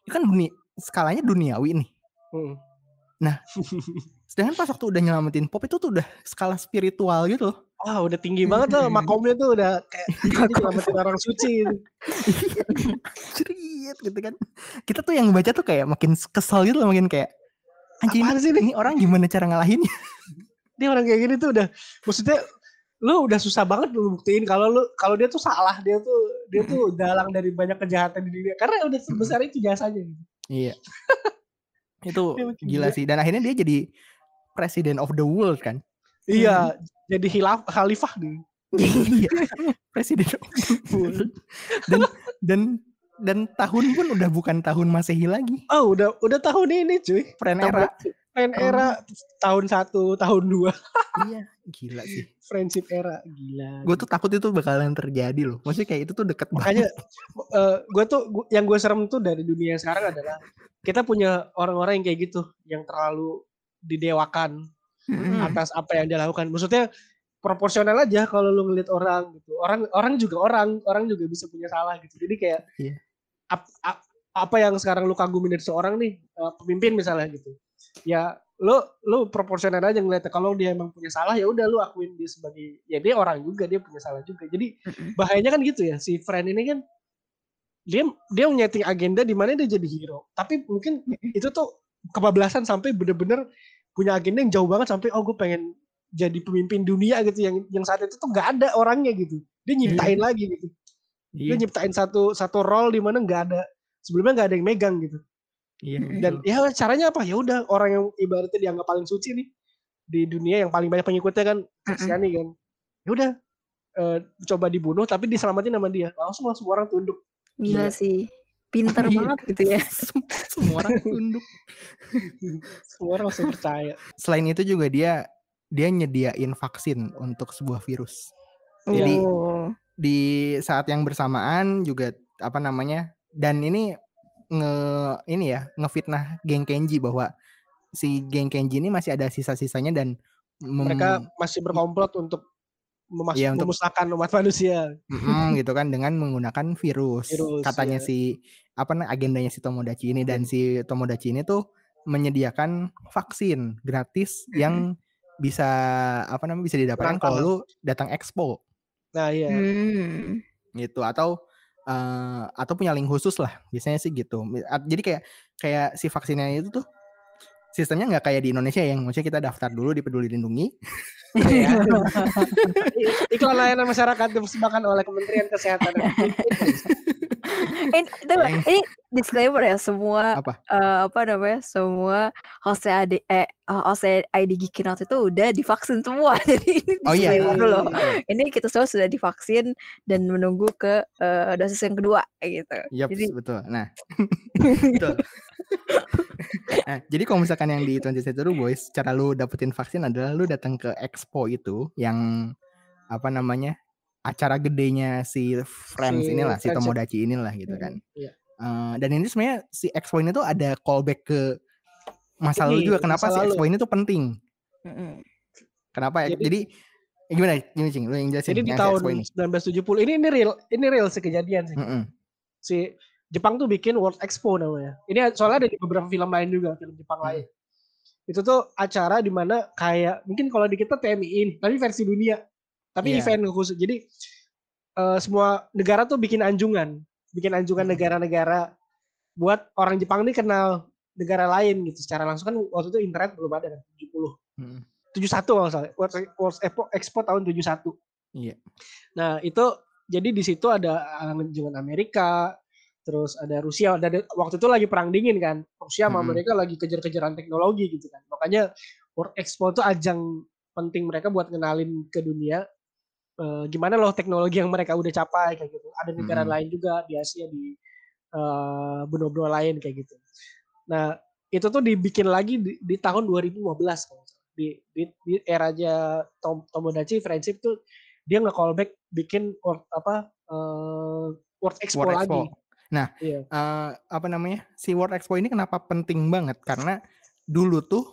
itu kan dunia skalanya duniawi nih.
Mm.
Sedangkan pas waktu udah nyelamatin pop itu tuh udah skala spiritual gitu loh.
Wah udah tinggi banget tuh makomnya tuh udah kayak nyelamatin orang suci. gitu.
Cerit gitu kan. Kita tuh yang baca tuh kayak makin kesel gitu loh, makin kayak anjing
sih ini?
ini orang gimana cara ngalahinnya?
Dia orang kayak gini tuh udah maksudnya lu udah susah banget lu buktiin kalau lu kalau dia tuh salah dia tuh dia tuh dalang dari banyak kejahatan di dunia karena udah sebesar itu jasanya gitu.
Iya. itu
makin
gila
gila.
sih dan akhirnya dia jadi president of the world kan.
Iya, jadi hilaf khalifah nih.
Iya. Presiden of the world. Dan dan dan tahun pun udah bukan tahun Masehi lagi.
Oh, udah udah tahun ini cuy.
Friend era.
Friend era tahun satu, tahun dua,
iya, gila sih.
friendship era, gila.
Gue tuh takut itu bakalan terjadi loh. Maksudnya kayak itu tuh deket
Makanya
banget.
gue tuh gua- yang gue serem tuh dari dunia sekarang adalah kita punya orang-orang yang kayak gitu, yang terlalu didewakan
Mm-mm.
atas apa yang dia lakukan. Maksudnya proporsional aja kalau lu ngeliat orang gitu. Orang orang juga orang, orang juga bisa punya salah gitu. Jadi kayak
Iya.
ap- ap- apa yang sekarang lu kagumin dari seorang nih eh, pemimpin misalnya gitu. Ya lu lu proporsional aja ngeliatnya kalau dia emang punya salah ya udah lu akuin dia sebagai ya dia orang juga dia punya salah juga. Jadi bahayanya kan gitu ya si friend ini kan dia dia nyeting agenda di mana dia jadi hero. Tapi mungkin itu tuh kebablasan sampai bener-bener punya agenda yang jauh banget sampai oh gue pengen jadi pemimpin dunia gitu yang yang saat itu tuh nggak ada orangnya gitu. Dia nyiptain lagi gitu. Dia
Iya.
nyiptain satu satu role di mana nggak ada sebelumnya nggak ada yang megang gitu.
Iya.
Dan ya caranya apa? Ya udah orang yang ibaratnya dianggap paling suci nih di dunia yang paling banyak pengikutnya kan Kristiani kan. Ya udah eh, coba dibunuh tapi diselamatin sama dia. Langsung langsung orang tunduk.
Gila sih. Pinter
Iya.
banget gitu ya.
Sem- Semua orang tunduk.
Semua orang langsung percaya.
Selain itu juga dia dia nyediain vaksin untuk sebuah virus. Jadi
Oh.
di saat yang bersamaan juga apa namanya dan ini nge ini ya ngefitnah geng Kenji bahwa si geng Kenji ini masih ada sisa-sisanya dan
Mereka masih berkomplot untuk memas-
Iya, untuk-
memusnahkan umat manusia.
Mm-mm, gitu kan dengan menggunakan virus.
Virus,
Katanya
ya.
si apa agendanya si Tomodachi ini dan si Tomodachi ini tuh menyediakan vaksin gratis yang bisa apa namanya bisa didapatkan kalau lu datang expo
Nah iya.
Hmm.
gitu atau eh, atau punya link khusus lah biasanya sih gitu. Jadi kayak kayak si vaksinnya itu tuh sistemnya nggak kayak di Indonesia yang maksudnya kita daftar dulu di Peduli Lindungi.
Iya. Iklan layanan masyarakat dipersembahkan oleh Kementerian Kesehatan.
Eh, itu
Yang-
ini disclaimer ya semua
Apa?
eh, apa namanya semua host ID eh host ID Geekinot itu udah divaksin semua jadi ini
Oh iya.
dulu ini kita semua sudah divaksin dan menunggu ke eh, dosis yang kedua gitu
Yap,
jadi
betul. Nah, betul. Nah, jadi kalau misalkan yang di 20 Century Boys, cara lu dapetin vaksin adalah lu datang ke expo itu yang apa namanya acara gedenya si Friends
Si
inilah, si. Tomodachi inilah gitu kan.
Iya.
Eh, dan ini sebenarnya si expo ini tuh ada callback ke masa lalu juga. Kenapa si expo ini tuh penting? Kenapa? ya?
Jadi-
Jadi, eh, gimana? Gini cing, lu yang jelasin
Jadi di tahun
expo ini.
1970 ini ini real ini real sih kejadian sih.
Mm-mm.
Si Jepang tuh bikin World Expo namanya. Ini soalnya ada di beberapa film lain juga, film Jepang lain. Itu tuh acara di mana kayak mungkin kalau di kita TMI tapi versi dunia. Tapi
Iya.
event khusus. Jadi eh, semua negara tuh bikin anjungan, bikin anjungan
Hmm.
negara-negara buat orang Jepang ini kenal negara lain gitu. Secara langsung kan waktu itu internet belum ada kan, 70.
Mm-mm.
71 kalau salah. World World Expo, Expo tahun 71.
Iya.
Nah, itu jadi di situ ada anjungan Amerika, terus ada Rusia dan waktu itu lagi perang dingin kan Rusia sama
Mm-mm.
mereka lagi kejar-kejaran teknologi gitu kan makanya World Expo itu ajang penting mereka buat ngenalin ke dunia eh, gimana loh teknologi yang mereka udah capai kayak gitu ada negara
Mm-mm.
lain juga di Asia di eh, benua-benua lain kayak gitu nah itu tuh dibikin lagi di, di tahun 2015 kalau nggak salah. di, di, di eranya Tom, Tomodachi Friendship tuh dia nge-callback bikin world, apa eh, World Expo
World
lagi.
Expo. Nah,
Iya.
eh, apa namanya? Si World Expo ini kenapa penting banget? Karena dulu tuh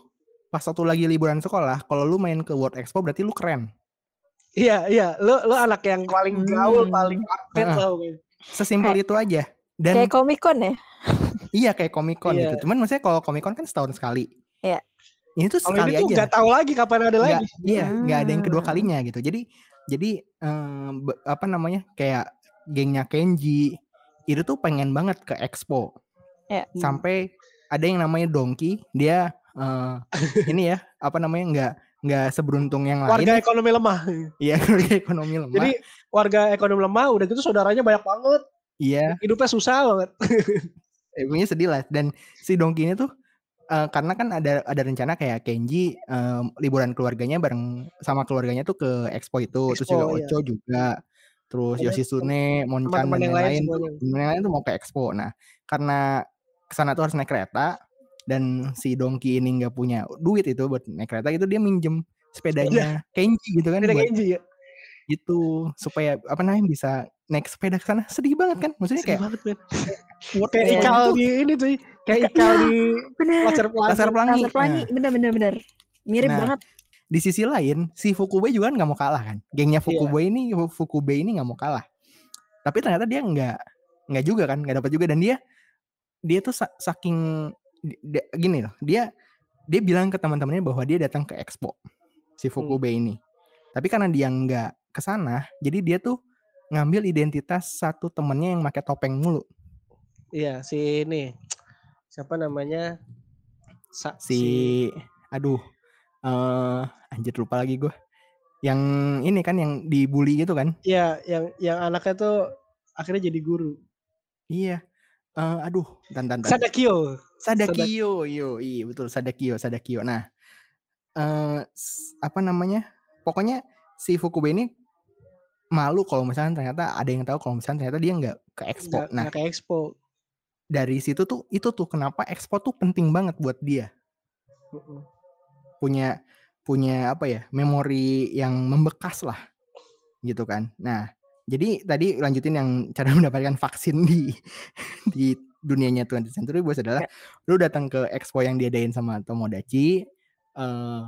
pas waktu lagi liburan sekolah, kalau lu main ke World Expo berarti lu keren.
Iya, iya. Lo lo anak yang paling gaul,
Hmm.
paling update
Heeh.
lah.
Sesimpel itu aja. Dan
Kayak Comic Con ya?
iya kayak Comic Con
Iya.
gitu. Cuman maksudnya kalau Comic Con kan setahun sekali.
Iya.
Ini tuh sekali
ini tuh
aja.
nggak tahu lagi kapan ada lagi.
iya, nggak ada yang kedua
Hmm.
kalinya gitu. Jadi jadi eh, be- apa namanya? Kayak gengnya Kenji itu tuh pengen banget ke Expo.
Iya.
Hmm.
Sampai ada yang namanya Donkey, dia eh, ini ya, apa namanya? nggak nggak seberuntung yang
Warga
lain.
ekonomi lemah.
Iya, keluarga ekonomi lemah.
Jadi warga ekonomi lemah udah gitu saudaranya banyak banget.
iya,
Hidupnya susah banget.
eh, pokoknya sedih lah. Dan si Donkey ini tuh eh, karena kan ada ada rencana kayak Kenji eh, liburan keluarganya bareng sama keluarganya tuh ke Expo itu, terus
Expo,
juga
iya.
Ocho juga, terus
Ada
Yoshitsune, Monchan dan
yang lain
lain-lain yang lain tuh mau ke Expo. Nah, karena ke sana tuh harus naik kereta dan si Donkey ini nggak punya duit itu buat naik kereta itu dia minjem sepedanya Kenji gitu kan buat
Kenji ya.
itu supaya apa namanya bisa naik sepeda ke sana sedih banget kan maksudnya
Sedih
kayak
banget, Kayak ikal di ini tuh. Kayak ikal di
Bener.
Laser Pelangi.
Laser Pelangi.
Laser pelangi.
Nah,
Bener bener bener. Mirip
Nah,
banget.
Di sisi lain si Fukube juga kan nggak mau kalah kan gengnya
Iya.
Fukube ini Fukube ini nggak mau kalah tapi ternyata dia nggak nggak juga kan nggak dapat juga dan dia dia tuh sa- saking di- di- gini loh dia dia bilang ke teman-temannya bahwa dia datang ke expo si Fukube ini tapi karena dia nggak ke sana jadi dia tuh ngambil identitas satu temennya yang pakai topeng mulu
Iya, si ini. Siapa namanya? Sa-
si aduh eh anjir lupa lagi gue yang ini kan yang dibully gitu kan
Iya, yang yang anaknya tuh akhirnya jadi guru.
Iya. Eh, aduh, dan dan.
Sadakio.
Sadakio, yo, iya betul Sadakio, Sadakio. Nah, eh s- apa namanya? Pokoknya si Fukube ini malu kalau misalnya ternyata ada yang tahu kalau misalnya ternyata dia nggak ke expo.
Nggak,
Nah,
nggak ke expo.
dari situ tuh itu tuh kenapa expo tuh penting banget buat dia.
Mm-mm.
Punya punya apa ya? Memori yang membekas lah. Gitu kan. Nah, jadi tadi lanjutin yang cara mendapatkan vaksin di di dunianya 20th Century Boys adalah lu datang ke expo yang diadain sama Tomodachi eh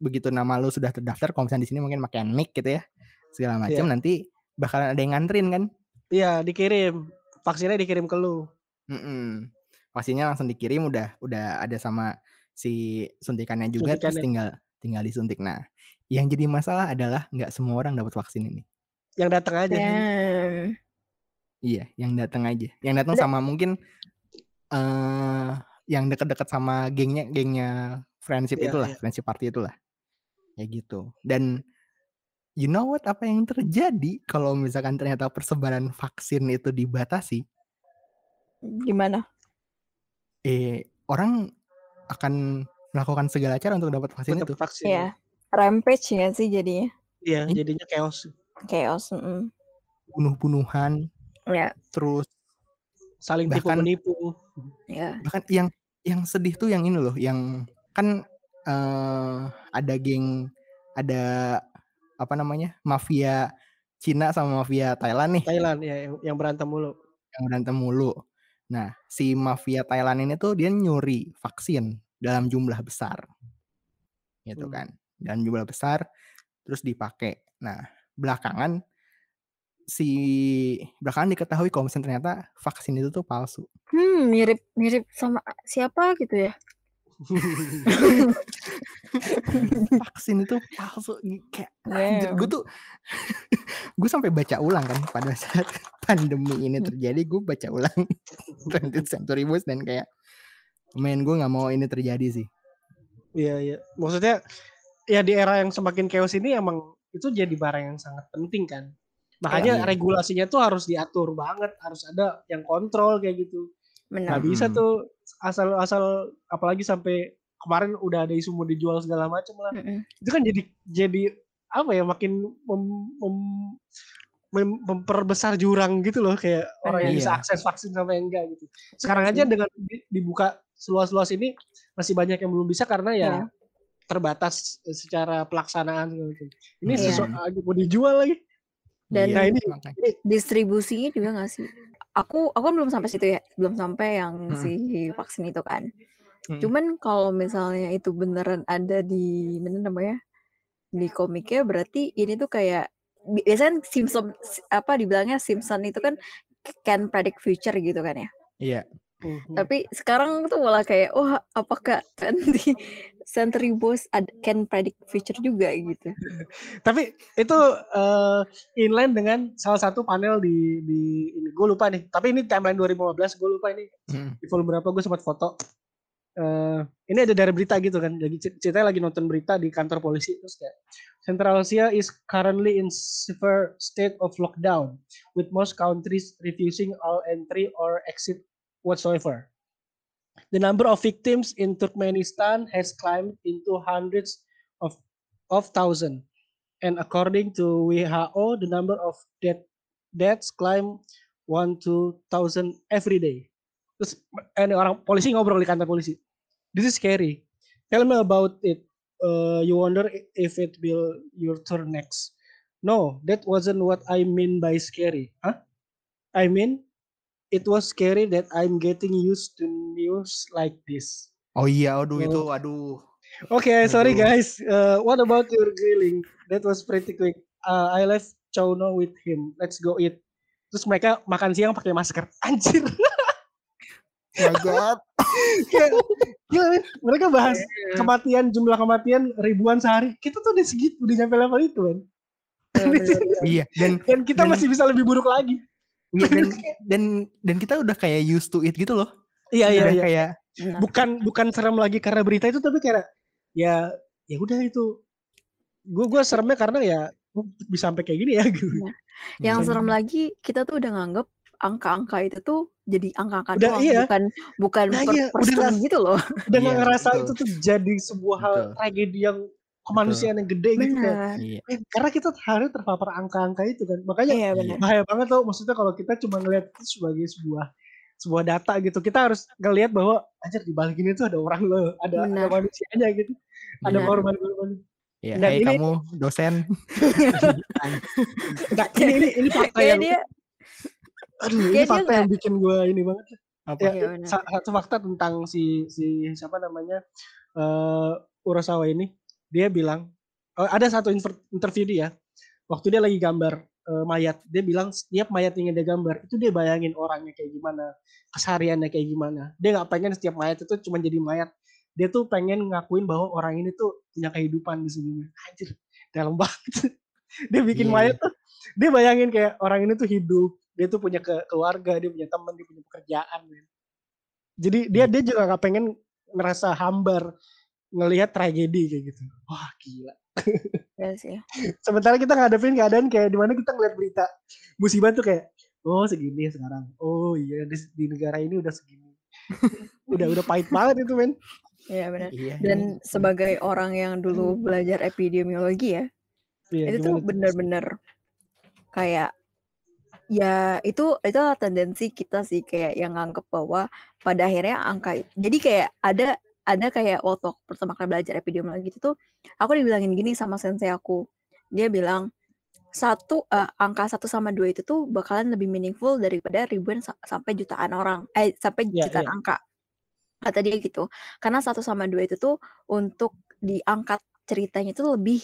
begitu nama lu sudah terdaftar kalau misalnya di sini mungkin pakai nick gitu ya segala macam
Iya.
nanti bakalan ada yang nganterin kan
Iya, dikirim. Vaksinnya dikirim ke lu.
Mm-mm. vaksinnya langsung dikirim udah udah ada sama si suntikannya juga terus
Suntikannya.
tinggal tinggal disuntik nah yang jadi masalah adalah nggak semua orang dapat vaksin ini
Yang datang aja.
Damn.
Iya, yang datang aja. Yang datang sama mungkin eh yang deket-deket sama gengnya, gengnya friendship
Iya,
itulah,
iya.
friendship party itulah. Kayak gitu. Dan you know what apa yang terjadi kalau misalkan ternyata persebaran vaksin itu dibatasi,
Gimana?
eh orang akan melakukan segala cara untuk dapat vaksin
Tetap
itu.
vaksin.
Iya. Rampage ya sih jadinya.
Iya,
Iya.
jadinya chaos.
Chaos. mm-mm.
Bunuh-bunuhan,
Ya,
terus
Saling
Bahkan-
tipu-menipu.
ya.
bahkan yang yang sedih tuh yang ini loh yang kan eh ada geng ada apa namanya mafia Cina sama mafia Thailand nih
Thailand ya yang, yang berantem mulu.
yang berantem mulu nah si mafia Thailand ini tuh dia nyuri vaksin dalam jumlah besar gitu
Hmm.
kan dalam jumlah besar terus dipakai nah belakangan si belakangan diketahui kalau misalnya ternyata vaksin itu tuh palsu
Hmm, mirip mirip sama siapa gitu ya?
vaksin itu palsu kayak
Damn.
gue tuh gue sampai baca ulang kan pada saat pandemi ini terjadi gue baca ulang 20th Century Boys dan kayak main gue nggak mau ini terjadi sih
Iya, iya. Maksudnya ya di era yang semakin chaos ini emang itu jadi barang yang sangat penting kan. Makanya
Iya.
regulasinya tuh harus diatur banget, harus ada yang kontrol kayak gitu.
Benar.
Nggak bisa
Mm-mm.
tuh asal-asal apalagi sampai kemarin udah ada isu mau dijual segala macam lah.
Mm-mm.
Itu kan jadi jadi apa ya makin mem- mem- mem- memperbesar jurang gitu loh kayak orang yang bisa akses vaksin sampai enggak gitu. Sekarang aja dengan di- dibuka seluas-luas ini masih banyak yang belum bisa karena ya
Iya.
terbatas secara pelaksanaan segala macam. Ini
Iya.
sesuatu mau dijual lagi.
Dan-
Nah, ini-
makanya.
distribusinya juga nggak sih? Aku aku kan belum sampai situ ya, belum sampai yang
Mm-mm.
si vaksin itu kan.
Mm-mm.
Cuman kalau misalnya itu beneran ada di mana namanya di komiknya, berarti ini tuh kayak bi- biasanya kan Simpson apa dibilangnya Simpson itu kan can predict future gitu kan ya.
Iya.
Mhm.
Tapi sekarang tuh malah kayak, oh apakah 20 Century Boys ad- can predict future juga gitu.
Tapi itu eh, inline dengan salah satu panel di di ini gue lupa nih. Tapi ini timeline 2015 gue lupa ini
Mm.
di volume berapa gue sempat foto. Eh, ini ada dari berita gitu kan. Jadi cer- ceritanya lagi nonton berita di kantor polisi terus kayak Central Asia is currently in severe state of lockdown with most countries refusing all entry or exit whatsoever. The number of victims in Turkmenistan has climbed into hundreds of of thousand. And according to WHO, the number of death deaths climb one to thousand every day. Terus ini orang polisi ngobrol di kantor polisi. This is scary. Tell me about it. Uh, you wonder if it will your turn next. No, that wasn't what I mean by scary. Huh? I mean, it was scary that I'm getting used to news like this.
Oh iya, aduh
Oh.
itu, aduh.
Okay, sorry guys. Uh, what about your grilling? That was pretty quick. Uh, I left Chono with him. Let's go eat. Terus mereka makan siang pakai masker. Anjir.
My god.
Gila, men. mereka bahas kematian, jumlah kematian ribuan sehari. Kita tuh udah segitu, udah nyampe level itu, kan.
Ya,
iya, dan
Dan kita
Dan-
masih bisa lebih buruk lagi.
Iya, dan dan dan kita udah kayak used to it gitu loh.
Iya, iya, iya.
kayak
Benar.
Bukan bukan serem lagi karena berita itu, tapi kayak ya ya udah itu. Gue gue seremnya karena ya bisa sampai kayak gini ya gitu.
Yang
Iya.
serem lagi kita tuh udah nganggep angka-angka itu tuh jadi angka-angka
Udah,
doang,
iya.
bukan bukan
Nah,
per
iya, udah
gitu loh.
Udah
Iya,
ngerasa
betul.
itu tuh jadi sebuah hal
Betul.
tragedi yang kemanusiaan yang gede gitu kan.
Iya.
Eh, karena kita hari terpapar angka-angka itu kan. Makanya
Iya benar.
bahaya banget tau maksudnya kalau kita cuma ngeliat itu sebagai sebuah sebuah data gitu kita harus ngelihat bahwa anjir di balik ini tuh ada orang loh ada, ada manusianya gitu ada
Benar.
korban-korban
Iya,
Dan
hai
ini-
kamu dosen.
Enggak, ini, ini ini fakta yang
dia
aduh ini
dia
fakta yang bikin gue ini banget
Apa?
ya
Iya,
satu fakta tentang si si siapa namanya eh Urasawa ini dia bilang oh, ada satu inter- interview dia waktu dia lagi gambar eh, mayat dia bilang setiap mayat yang dia gambar itu dia bayangin orangnya kayak gimana kesehariannya kayak gimana. Dia nggak pengen setiap mayat itu cuma jadi mayat. Dia tuh pengen ngakuin bahwa orang ini tuh punya kehidupan di sebelumnya anjir dalam banget. Dia bikin
Iya,
mayat tuh dia bayangin kayak orang ini tuh hidup dia tuh punya ke- keluarga dia punya teman dia punya pekerjaan jadi dia dia juga nggak pengen ngerasa hambar ngelihat tragedi kayak gitu. Wah gila.
Iya sih.
sementara kita ngadepin keadaan kayak di mana kita ngeliat berita musibah tuh kayak oh segini sekarang. Oh iya di, di negara ini udah segini. Udah udah pahit banget itu men.
Iya benar.
Iya.
Dan
ini-
sebagai orang yang dulu belajar epidemiologi ya,
Iya,
itu tuh bener-bener kayak ya itu itu tendensi kita sih kayak yang nganggep bahwa pada akhirnya angka jadi kayak ada ada kayak waktu aku pertama kali belajar epidemiologi itu tuh aku dibilangin gini sama sensei aku dia bilang satu eh, angka satu sama dua itu tuh bakalan lebih meaningful daripada ribuan sa- sampai jutaan orang eh sampai
Iya,
jutaan
iya.
angka kata dia gitu karena satu sama dua itu tuh untuk diangkat ceritanya itu lebih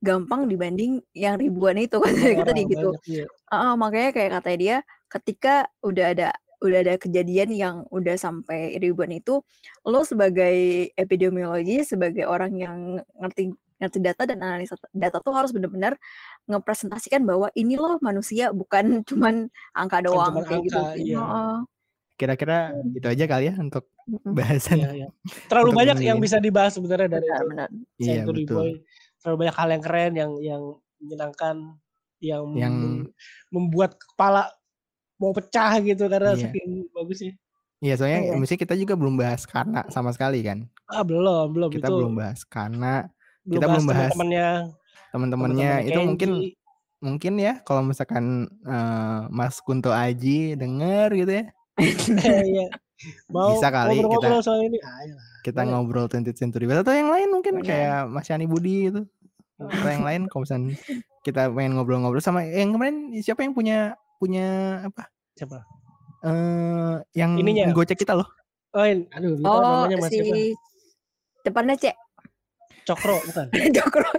gampang dibanding yang ribuan itu kata kata dia gitu
banyak, iya.
Heeh, makanya kayak katanya dia ketika udah ada udah ada kejadian yang udah sampai ribuan itu lo sebagai epidemiologi sebagai orang yang ngerti ngerti data dan analisa data tuh harus benar-benar ngepresentasikan bahwa ini loh manusia bukan cuman angka doang
cuman
kayak gitu
angka,
sih.
iya.
Heeh.
Kira-kira itu aja kali ya untuk bahasan.
Iya, iya. terlalu
Untuk
banyak
ini
yang
ya.
bisa dibahas sebenarnya dari
Benar, benar.
Iya,
Century
betul.
Boy terlalu banyak hal yang keren yang yang menyenangkan yang,
Yang-
mem- membuat kepala mau pecah gitu karena
Iya.
saking bagusnya.
Iya soalnya
Iya.
mesti kita juga belum bahas karena sama sekali kan.
Ah belum belum
Kita
itu
belum bahas karena
belum
kita
bahas
belum bahas
teman-temannya
teman-temannya itu mungkin mungkin ya kalau misalkan eh, Mas Kunto Aji denger gitu ya
iya. mau
Bisa kali
ngobrol-ngobrol
kita-
soal ini ayo
kita
Boleh.
ngobrol 20th Century atau yang lain mungkin
Boleh.
kayak Mas Yani Budi itu atau yang lain kalau misalkan kita pengen ngobrol-ngobrol sama yang kemarin siapa yang punya punya apa
siapa
eh yang
Ininya.
gocek kita loh
oh aduh lupa
Oh,
namanya mas
si
siapa
depannya cek.
Cokro bukan
Dokro.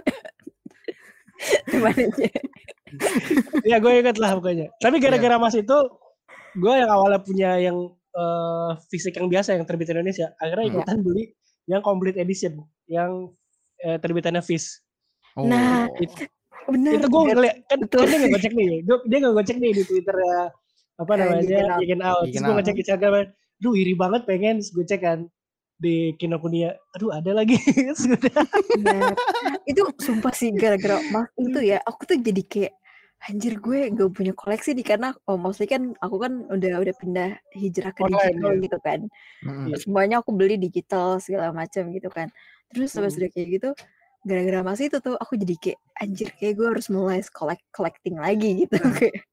depannya cek.
ya gue inget lah pokoknya tapi gara-gara mas itu gue yang awalnya punya yang eh, fisik yang biasa yang terbit Indonesia akhirnya
Hmm.
ikutan beli yang complete edition yang eh, terbitannya Fish
oh
Nah, Bener.
itu gue ngeliat kan,
Betul.
kan dia nggak gocek nih Gua- dia nggak gocek nih di Twitter ya apa
Eh,
namanya
Geekin Out.
Terus gue ngecek Instagram Duh iri banget pengen Terus gue cek kan di Kinokuniya aduh ada lagi sudah
Bener. itu sumpah sih gara-gara mas itu ya aku tuh jadi kayak anjir gue gak punya koleksi nih karena oh maksudnya kan aku kan udah udah pindah hijrah ke
Online,
digital
ya?
gitu kan.
Iya.
semuanya aku beli digital segala macam gitu kan terus sampai
Hmm.
sudah kayak gitu gara-gara mas itu tuh aku jadi kayak anjir kayak gue harus mulai collect collecting lagi gitu. Kayak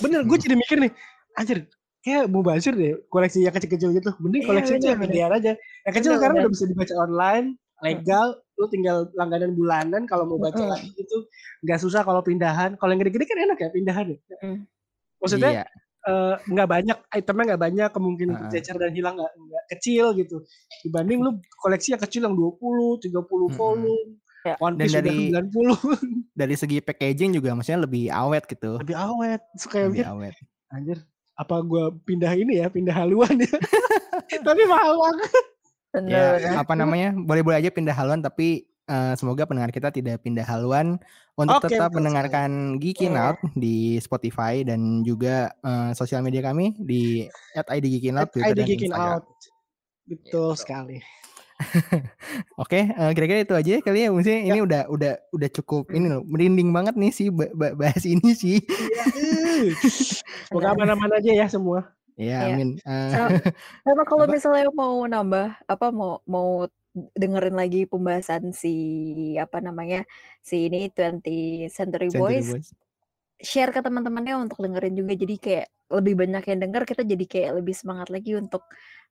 bener gue jadi mikir nih anjir kayak mau bazir deh koleksi yang kecil-kecil gitu. Mending
Iya,
koleksi aja yang gedean aja. Yang kecil
Bener,
sekarang
bener.
udah bisa dibaca online legal lu tinggal langganan bulanan kalau mau baca
Mm-mm.
lagi itu nggak susah kalau pindahan. Kalau yang gede-gede kan enak ya pindahan ya.
Mm.
maksudnya
iya.
eh, nggak banyak itemnya nggak banyak kemungkinan
Heeh.
tercecer dan hilang nggak kecil gitu. Dibanding lu koleksi yang kecil yang 20 30
Mm-mm.
volume
Ya.
One
Dan
Piece
dari-
udah 90
dari segi packaging juga maksudnya lebih awet gitu
lebih awet kayak
lebih
mikir
awet
anjir apa gua pindah ini ya pindah haluan ya tapi mahal banget
bener,
ya
bener.
apa namanya boleh-boleh aja pindah haluan tapi eh, semoga pendengar kita tidak pindah haluan untuk
Oke,
tetap
betul
mendengarkan Geekin. Out di Spotify dan juga eh, sosial media kami di @idgeekin_out Twitter
ID
dan
Geekin
Instagram.
out betul sekali
Oke, eh, kira-kira itu aja kali ya. Maksudnya ini udah udah udah cukup ini loh, merinding banget nih sih ba- ba- bahas ini sih.
semoga aman-aman aja ya semua
Ya,
Iya.
amin. Eh,
Sama- Sama kalau
Apa?
misalnya mau nambah apa mau mau dengerin lagi pembahasan si apa namanya si ini 20 Century,
Century
Boys,
Boys.
share ke teman-temannya untuk dengerin juga jadi kayak lebih banyak yang denger kita jadi kayak lebih semangat lagi untuk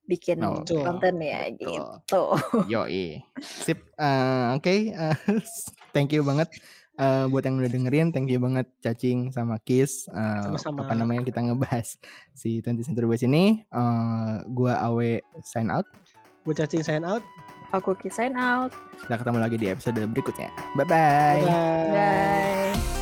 bikin
Oh,
Betul.
konten ya
betul.
gitu.
Yoi. Sip. eh, Oke, eh, thank you banget eh, buat yang udah dengerin. Thank you banget Cacing sama Kiss. eh,
Sama-sama.
apa namanya kita ngebahas si 20 Century Boys ini. Eh, gua Awe sign out.
gue cacing sign out
Aku sign out.
Kita ketemu lagi di episode berikutnya. Bye bye.
bye
Bye.